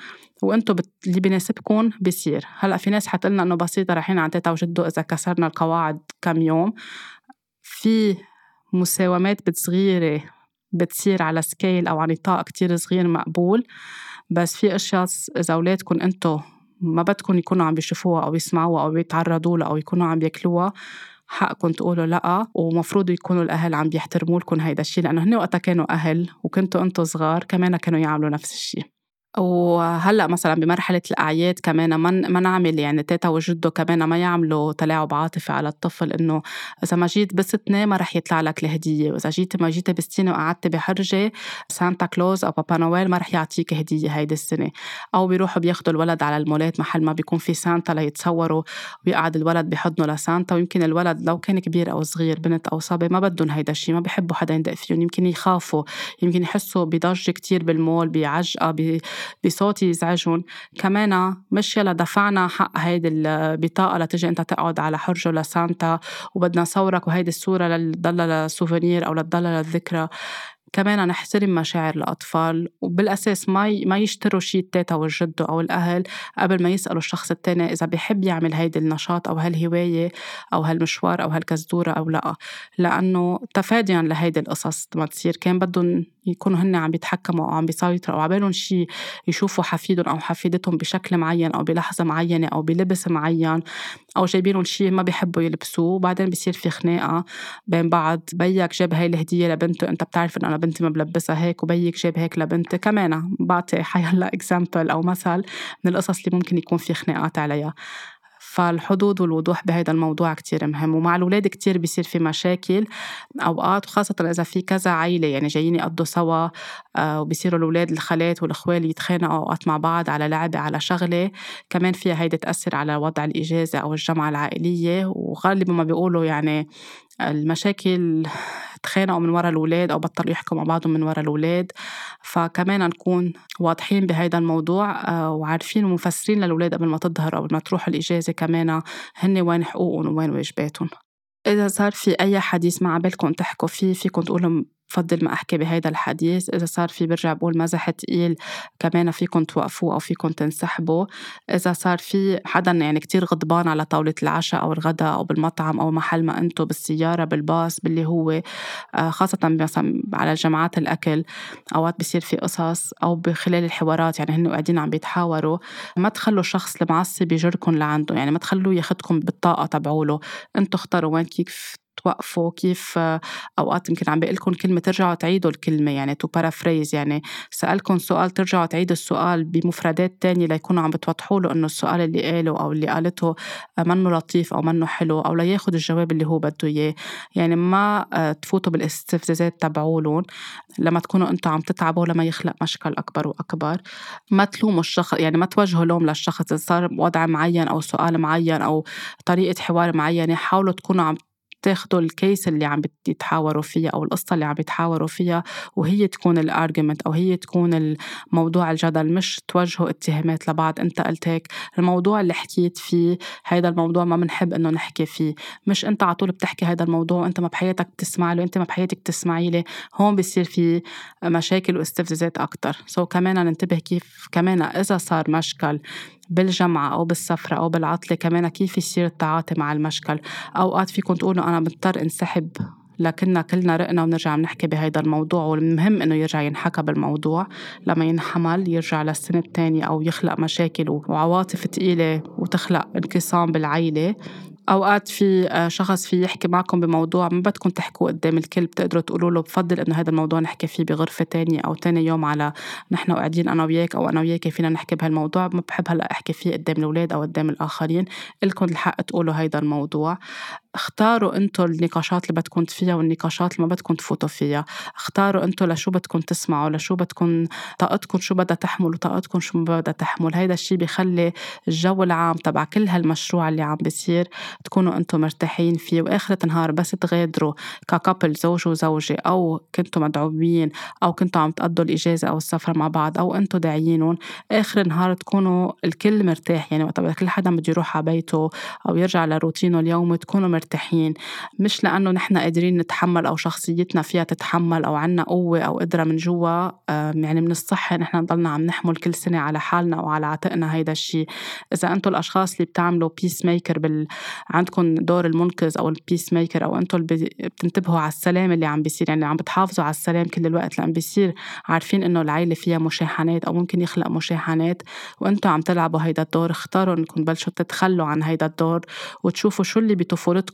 وأنتم بت... اللي بيناسبكم بيصير. هلأ في ناس حتقلنا إنه بسيطة رايحين عند تيتا وجدو إذا كسرنا القواعد كم يوم. في مساومات بتصغيرة بتصير على سكيل أو على نطاق كتير صغير مقبول بس في أشياء إذا أولادكم أنتو ما بدكم يكونوا عم بيشوفوها أو يسمعوها أو يتعرضوا لها أو يكونوا عم ياكلوها حقكم تقولوا لأ ومفروض يكونوا الأهل عم بيحترموا لكم هيدا الشيء لأنه هن وقتها كانوا أهل وكنتوا أنتم صغار كمان كانوا يعملوا نفس الشيء وهلأ مثلا بمرحلة الأعياد كمان ما ما نعمل يعني تيتا وجدو كمان ما يعملوا تلاعب عاطفي على الطفل إنه إذا ما جيت بستنه ما رح يطلع لك الهدية وإذا جيت ما جيت بستينه وقعدت بحرجة سانتا كلوز أو بابا نويل ما رح يعطيك هدية هيدي السنة. أو بيروحوا بياخذوا الولد على المولات محل ما بيكون في سانتا ليتصوروا ويقعد الولد بحضنه لسانتا ويمكن الولد لو كان كبير أو صغير بنت أو صبي ما بدهم هيدا الشيء ما بيحبوا حدا يندق فيهم يمكن يخافوا يمكن يحسوا بضجه كتير بالمول بعجقة بصوت يزعجهم. كمان مش يلا دفعنا حق هيدي البطاقة لتجي أنت تقعد على حرجة لسانتا وبدنا صورك وهيدي الصورة لتضلها ل souvenir أو لتضلها للذكرى. كمان نحترم مشاعر الأطفال وبالأساس ما ما يشتروا شيء التيتا والجد أو الأهل قبل ما يسألوا الشخص التاني إذا بيحب يعمل هيدي النشاط أو هالهواية أو هالمشوار أو هالكزدورة أو لأ. لأنه تفاديا لهيدي القصص ما تصير. كان بدهم يكونوا هن عم بيتحكموا أو عم بيسيطروا أو عبالهم شيء يشوفوا حفيدهم أو حفيدتهم بشكل معين أو بلحظة معينة أو بلبس معين أو جايبين شيء ما بيحبوا يلبسوه. وبعدين بصير في خناقة بين بعض. بيك جاب هاي الهدية لبنته. أنت بتعرف إنه أنا بنتي ما بلبسها هيك وبيك جاب هيك لبنتي كمان بعطي <laughs> حيلا example أو مثل من القصص اللي ممكن يكون في خناقات عليها. فالحدود والوضوح بهذا الموضوع كتير مهم ومع الأولاد كتير بيصير في مشاكل أوقات وخاصة إذا في كذا عيلة يعني جايين يقضوا سوا آه، وبيصيروا الأولاد الخالات والأخوال يتخانقوا أوقات مع بعض على لعبة على شغلة كمان فيها هيدي تأثر على وضع الإجازة أو الجمعة العائلية وغالبا ما بيقولوا يعني المشاكل تخانقوا من وراء الأولاد أو بطلوا يحكوا مع بعضهم من وراء الأولاد. فكمان نكون واضحين بهذا الموضوع آه، وعارفين ومفسرين للأولاد قبل ما تظهر أو ما تروح الإجازة كمان هن وين حقوقهم وين واجباتهم. إذا صار في أي حديث ما عبالكم تحكوا فيه فيكم تقولوا بفضل ما أحكي بهيدا الحديث إذا صار في برجع بقول مزح تقيل كمان فيكم توقفوه أو فيكم تنسحبوا. إذا صار في حدا يعني كتير غضبان على طاولة العشاء أو الغداء أو بالمطعم أو محل ما أنتو بالسيارة بالباص باللي هو آه، خاصة مثلا على جمعات الأكل أوقات بصير في قصص أو بخلال الحوارات يعني هن قاعدين عم بيتحاوروا ما تخلوا الشخص المعصب يجركم لعنده يعني ما تخلوه ياخدكم بالطاقة تبعوله. أنتو اختاروا وين كيف توقفوا كيف أوقات يمكن عم بقول لكم كلمة ترجعوا تعيدوا الكلمة يعني to paraphrase يعني سالكم سؤال ترجعوا تعيدوا السؤال بمفردات تانية ليكونوا عم بتوضحوا له إنه السؤال اللي قاله أو اللي قالته منه لطيف أو منه حلو أو لياخذ الجواب اللي هو بده إياه. يعني ما تفوتوا بالاستفزازات تبعولهم لما تكونوا أنتم عم تتعبوا لما يخلق مشكل أكبر وأكبر. ما تلوموا الشخص يعني ما توجهوا لوم للشخص إذا صار وضع معين أو سؤال معين أو طريقة حوار معينة حاولوا تكونوا عم تاخدوا الكيس اللي عم بيتحاوروا فيها أو القصة اللي عم بيتحاوروا فيها وهي تكون الارجيومنت أو هي تكون الموضوع الجدل مش توجهوا اتهامات لبعض أنت قلت هيك الموضوع اللي حكيت فيه هذا الموضوع ما بنحب إنه نحكي فيه مش أنت على طول بتحكي هذا الموضوع وانت ما بحياتك بتسمع له أنت ما بحياتك تسمعي لي هون بصير في مشاكل واستفزازات أكثر سو so كمان ننتبه كيف كمان إذا صار مشكل بالجمعة أو بالسفرة أو بالعطلة كمان كيف يصير التعاطي مع المشكل. أوقات فيكم تقولوا أنا بضطر انسحب لكننا كلنا رقنا ونرجع بنحكي بهيدا الموضوع والمهم إنه يرجع ينحكى بالموضوع. لما ينحمل يرجع للسنة الثانية أو يخلق مشاكل وعواطف ثقيلة وتخلق انقسام بالعيلة. أوقات في آه، شخص في يحكي معكم بموضوع ما بدكم تحكوا قدام الكل بتقدروا تقولوا له بفضل إنه هذا الموضوع نحكي فيه بغرفة تانية أو تاني يوم على نحن قاعدين أنا وياك أو أنا وياك فينا نحكي بهالموضوع. ما بحب هلأ أحكي فيه قدام الأولاد أو قدام الآخرين. لكم الحق تقولوا هذا الموضوع. اختاروا أنتم النقاشات اللي بدكم فيها والنقاشات اللي ما بدكم تفوتوا فيها. اختاروا أنتم لشو بدكم تسمعوا لشو بدكم طاقتكم شو بدها تحمل وطاقتكم شو ما بدها تحمل. هيدا الشيء بيخلي الجو العام تبع كل هالمشروع اللي عم بيصير تكونوا أنتم مرتاحين فيه. واخرة النهار بس تغادروا ككابل زوج وزوجة أو كنتوا مدعوين أو كنتوا عم تقضوا الإجازة أو السفرة مع بعض أو أنتم داعيينهم آخر النهار تكونوا الكل مرتاح. يعني وقت كل حدا بده يروح على بيته أو يرجع لروتينه اليومي تكونوا مرتاحين مش لأنه نحن قادرين نتحمل أو شخصيتنا فيها تتحمل أو عنا قوة أو قدرة من جوا يعني من الصح نحن نضلنا عم نحمل كل سنة على حالنا وعلى عاتقنا هيدا الشيء إذا أنتم الأشخاص اللي بتعملوا peace maker بال عندكم دور المنقذ أو ال peace maker أو أنتم اللي بتنتبهوا على السلام اللي عم بيصير يعني عم بتحافظوا على السلام كل الوقت لأن بيصير عارفين إنه العيلة فيها مشاحنات أو ممكن يخلق مشاحنات وأنتم عم تلعبوا هيدا الدور. اختاروا إنكم تبلشوا تتخلوا عن هيدا الدور وتشوفوا شو اللي بطفولتكم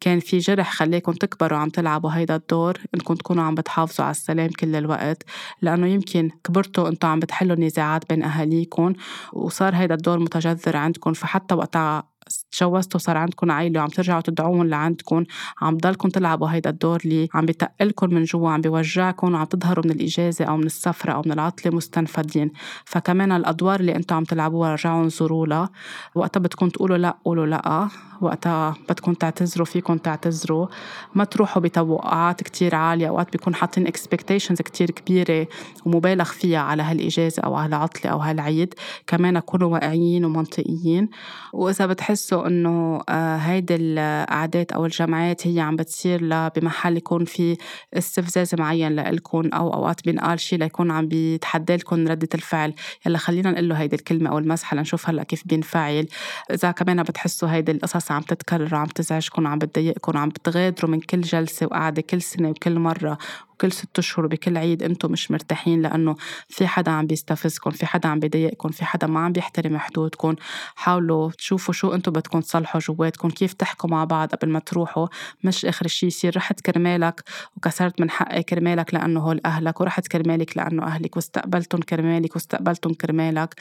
كان في جرح خليكم تكبروا عم تلعبوا هيدا الدور إنكم تكونوا عم بتحافظوا على السلام كل الوقت لأنه يمكن كبرتوا أنتم عم بتحلوا نزاعات بين أهاليكم وصار هيدا الدور متجذر عندكم فحتى وقتها تجوزتوا صار عندكم عائلة وعم ترجعوا تدعوهم لعندكم عم ضلكم تلعبوا هيدا الدور اللي عم بتقلكم من جوا عم بيوجعكم وعم تظهروا من الإجازة أو من السفرة أو من العطلة مستنفدين. فكمان الأدوار اللي أنتم عم تلعبوها رجعوا انظروا لها. وقتها بدكم تقولوا لا قولوا لا. وقتها بدكم تعتذروا فيكم تعتذروا. ما تروحوا بتوقعات كتير عالية أوقات بيكون حاطين اكسبكتيشنز كتير كبيرة ومبالغ فيها على هالإجازة أو هالعطلة أو هالعيد. كمان كونوا واقعيين ومنطقيين. وإذا بتحس بتحسوا إنه آه، هيدي القعدات أو الجمعات هي عم بتصير بمحل يكون في استفزاز معين لإلكم أو أوقات بينقال شيء ليكون عم بيتحدى لكم ردة الفعل. يلا خلينا نقول له هيدي الكلمة أو المزحة لنشوف هلأ كيف بينفعل. إذا كمان بتحسوا هيدي القصص عم تتكرر عم تزعجكم عم بتضايقكم عم بتغادروا من كل جلسة وقعدة كل سنة وكل مرة. كل ست أشهر وبكل عيد أنتم مش مرتاحين لأنه في حدا عم بيستفزكم في حدا عم بيضايقكم في حدا ما عم بيحترم حدودكم. حاولوا تشوفوا شو أنتم بدكم تصلحوا جواتكم كيف تحكوا مع بعض قبل ما تروحوا. مش آخر شيء يصير رحت كرمالك وكسرت من حقي كرمالك لأنه هول أهلك ورحت كرمالك لأنه أهلك واستقبلتهم كرمالك واستقبلتهم كرمالك.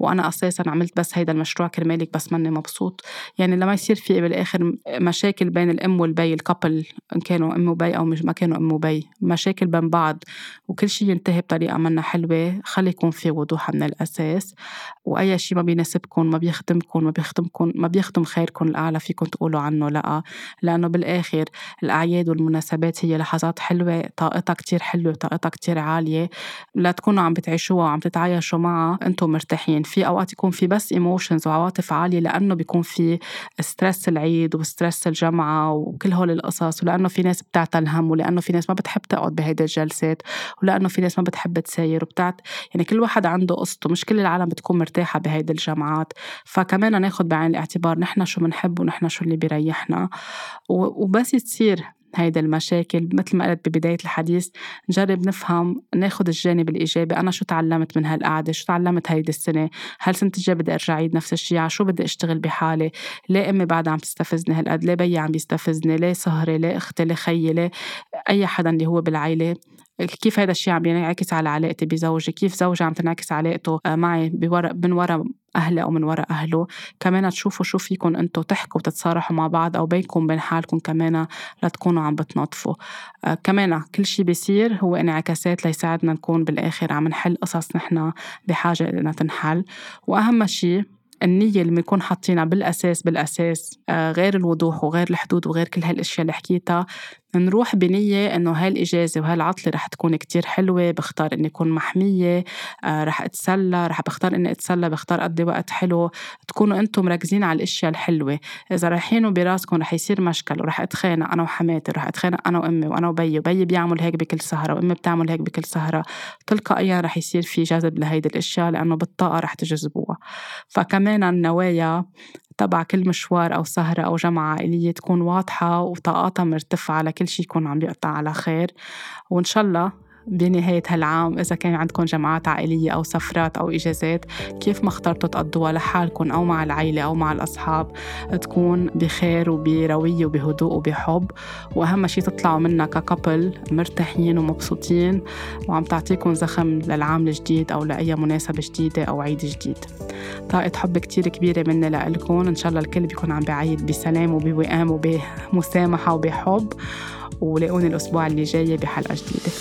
وأنا أساسا عملت بس هيدا المشروع كرمالك بس ماني مبسوط. يعني لما يصير في بالآخر مشاكل بين الأم والبي ال couple إن كانوا أم وبي أو مش ما كانوا أم وبي مشاكل بين بعض وكل شيء ينتهي بطريقة منا حلوة خلي يكون في وضوح من الأساس. وأي شيء ما بيناسبكم ما بيخدمكم ما بيخدمكم ما بيخدم خيركم الأعلى فيكم تقولوا عنه لأ. لأنه بالآخر الأعياد والمناسبات هي لحظات حلوة طاقتها كتير حلوة طاقتها كتير عالية. لتكونوا عم بتعيشوها وعم تتعايشوا معها أنتم مرتاحين. في أوقات يكون في بس emotions وعواطف عالية لأنه بيكون في stress العيد و stress الجمعة وكل هول القصص ولأنه في ناس بتعتل هم ولأنه في ناس ما بتحب تقعد بهيدي الجلسات ولأنه في ناس ما بتحب تساير وبتاعت يعني كل واحد عنده قصته مش كل العالم بتكون مرتاحة بهيدي الجمعات. فكمان ناخد بعين الاعتبار نحن شو بنحب ونحن شو اللي بيريحنا. وبس تصير هيدا المشاكل مثل ما قلت ببداية الحديث نجرب نفهم ناخد الجانب الإيجابي أنا شو تعلمت من هالقعدة؟ شو تعلمت هيدي السنة؟ هل سنة الجاي بدي أرجع عيد نفس الشيء على شو بدي أشتغل بحالي؟ ليه أمي بعدها عم تستفزني هالقد ليه بيي عم بيستفزني ليه سهري ليه أختي ليه خيي ليه أي حدا اللي هو بالعيلة. كيف هذا الشيء عم ينعكس على علاقتي بزوجي؟ كيف زوجي عم تنعكس علاقته معي بورا من وراء أهلي أو من وراء أهله؟ كمان تشوفوا شو فيكم أنتوا تحكوا وتتصارحوا مع بعض أو بينكم بين حالكم كمان لتكونوا عم بتنظفوا آه كمان كل شيء بيصير هو انعكاسات ليساعدنا نكون بالآخر عم نحل قصص نحن بحاجة إنها تنحل. وأهم شيء النية اللي بنكون حاطينها بالأساس بالأساس آه غير الوضوح وغير الحدود وغير كل هالأشياء اللي حكيتها نروح بنية إنه هاي الإجازة وهاي العطلة رح تكون كتير حلوة بختار إني أكون محمية آه رح أتسلى رح بختار إني أتسلى بختار أقضي وقت حلو. تكونوا أنتم مركزين على الأشياء الحلوة. إذا رايحين براسكم رح يصير مشكل ورح أتخانق أنا وحماتي رح أتخانق أنا وأمي وأنا وبيي وبيي بيعمل هيك بكل سهرة وأمي بتعمل هيك بكل سهرة. تلقائيا رح يصير في جذب لهيدي الأشياء لأنه بالطاقة رح تجذبوها. فكمان النوايا تبع كل مشوار أو سهرة أو جمعة عائلية تكون واضحة وطاقاتها مرتفعة لكل شي يكون عم بيقطع على خير. وإن شاء الله بنهاية هالعام إذا كان عندكم جمعات عائلية أو سفرات أو إجازات كيف ما اخترتوا تقضوها لحالكم أو مع العيلة أو مع الأصحاب؟ تكون بخير وبروية وبهدوء وبحب وأهم شيء تطلعوا منها ككبل مرتاحين ومبسوطين وعم تعطيكم زخم للعام الجديد أو لأي مناسبة جديدة أو عيد جديد. طاقة حب كتير كبيرة مني لإلكم إن شاء الله الكل بيكون عم بعيد بسلام وبوئام وبمسامحة وبحب. ولاقوني الأسبوع اللي جاي بحلقة جديدة.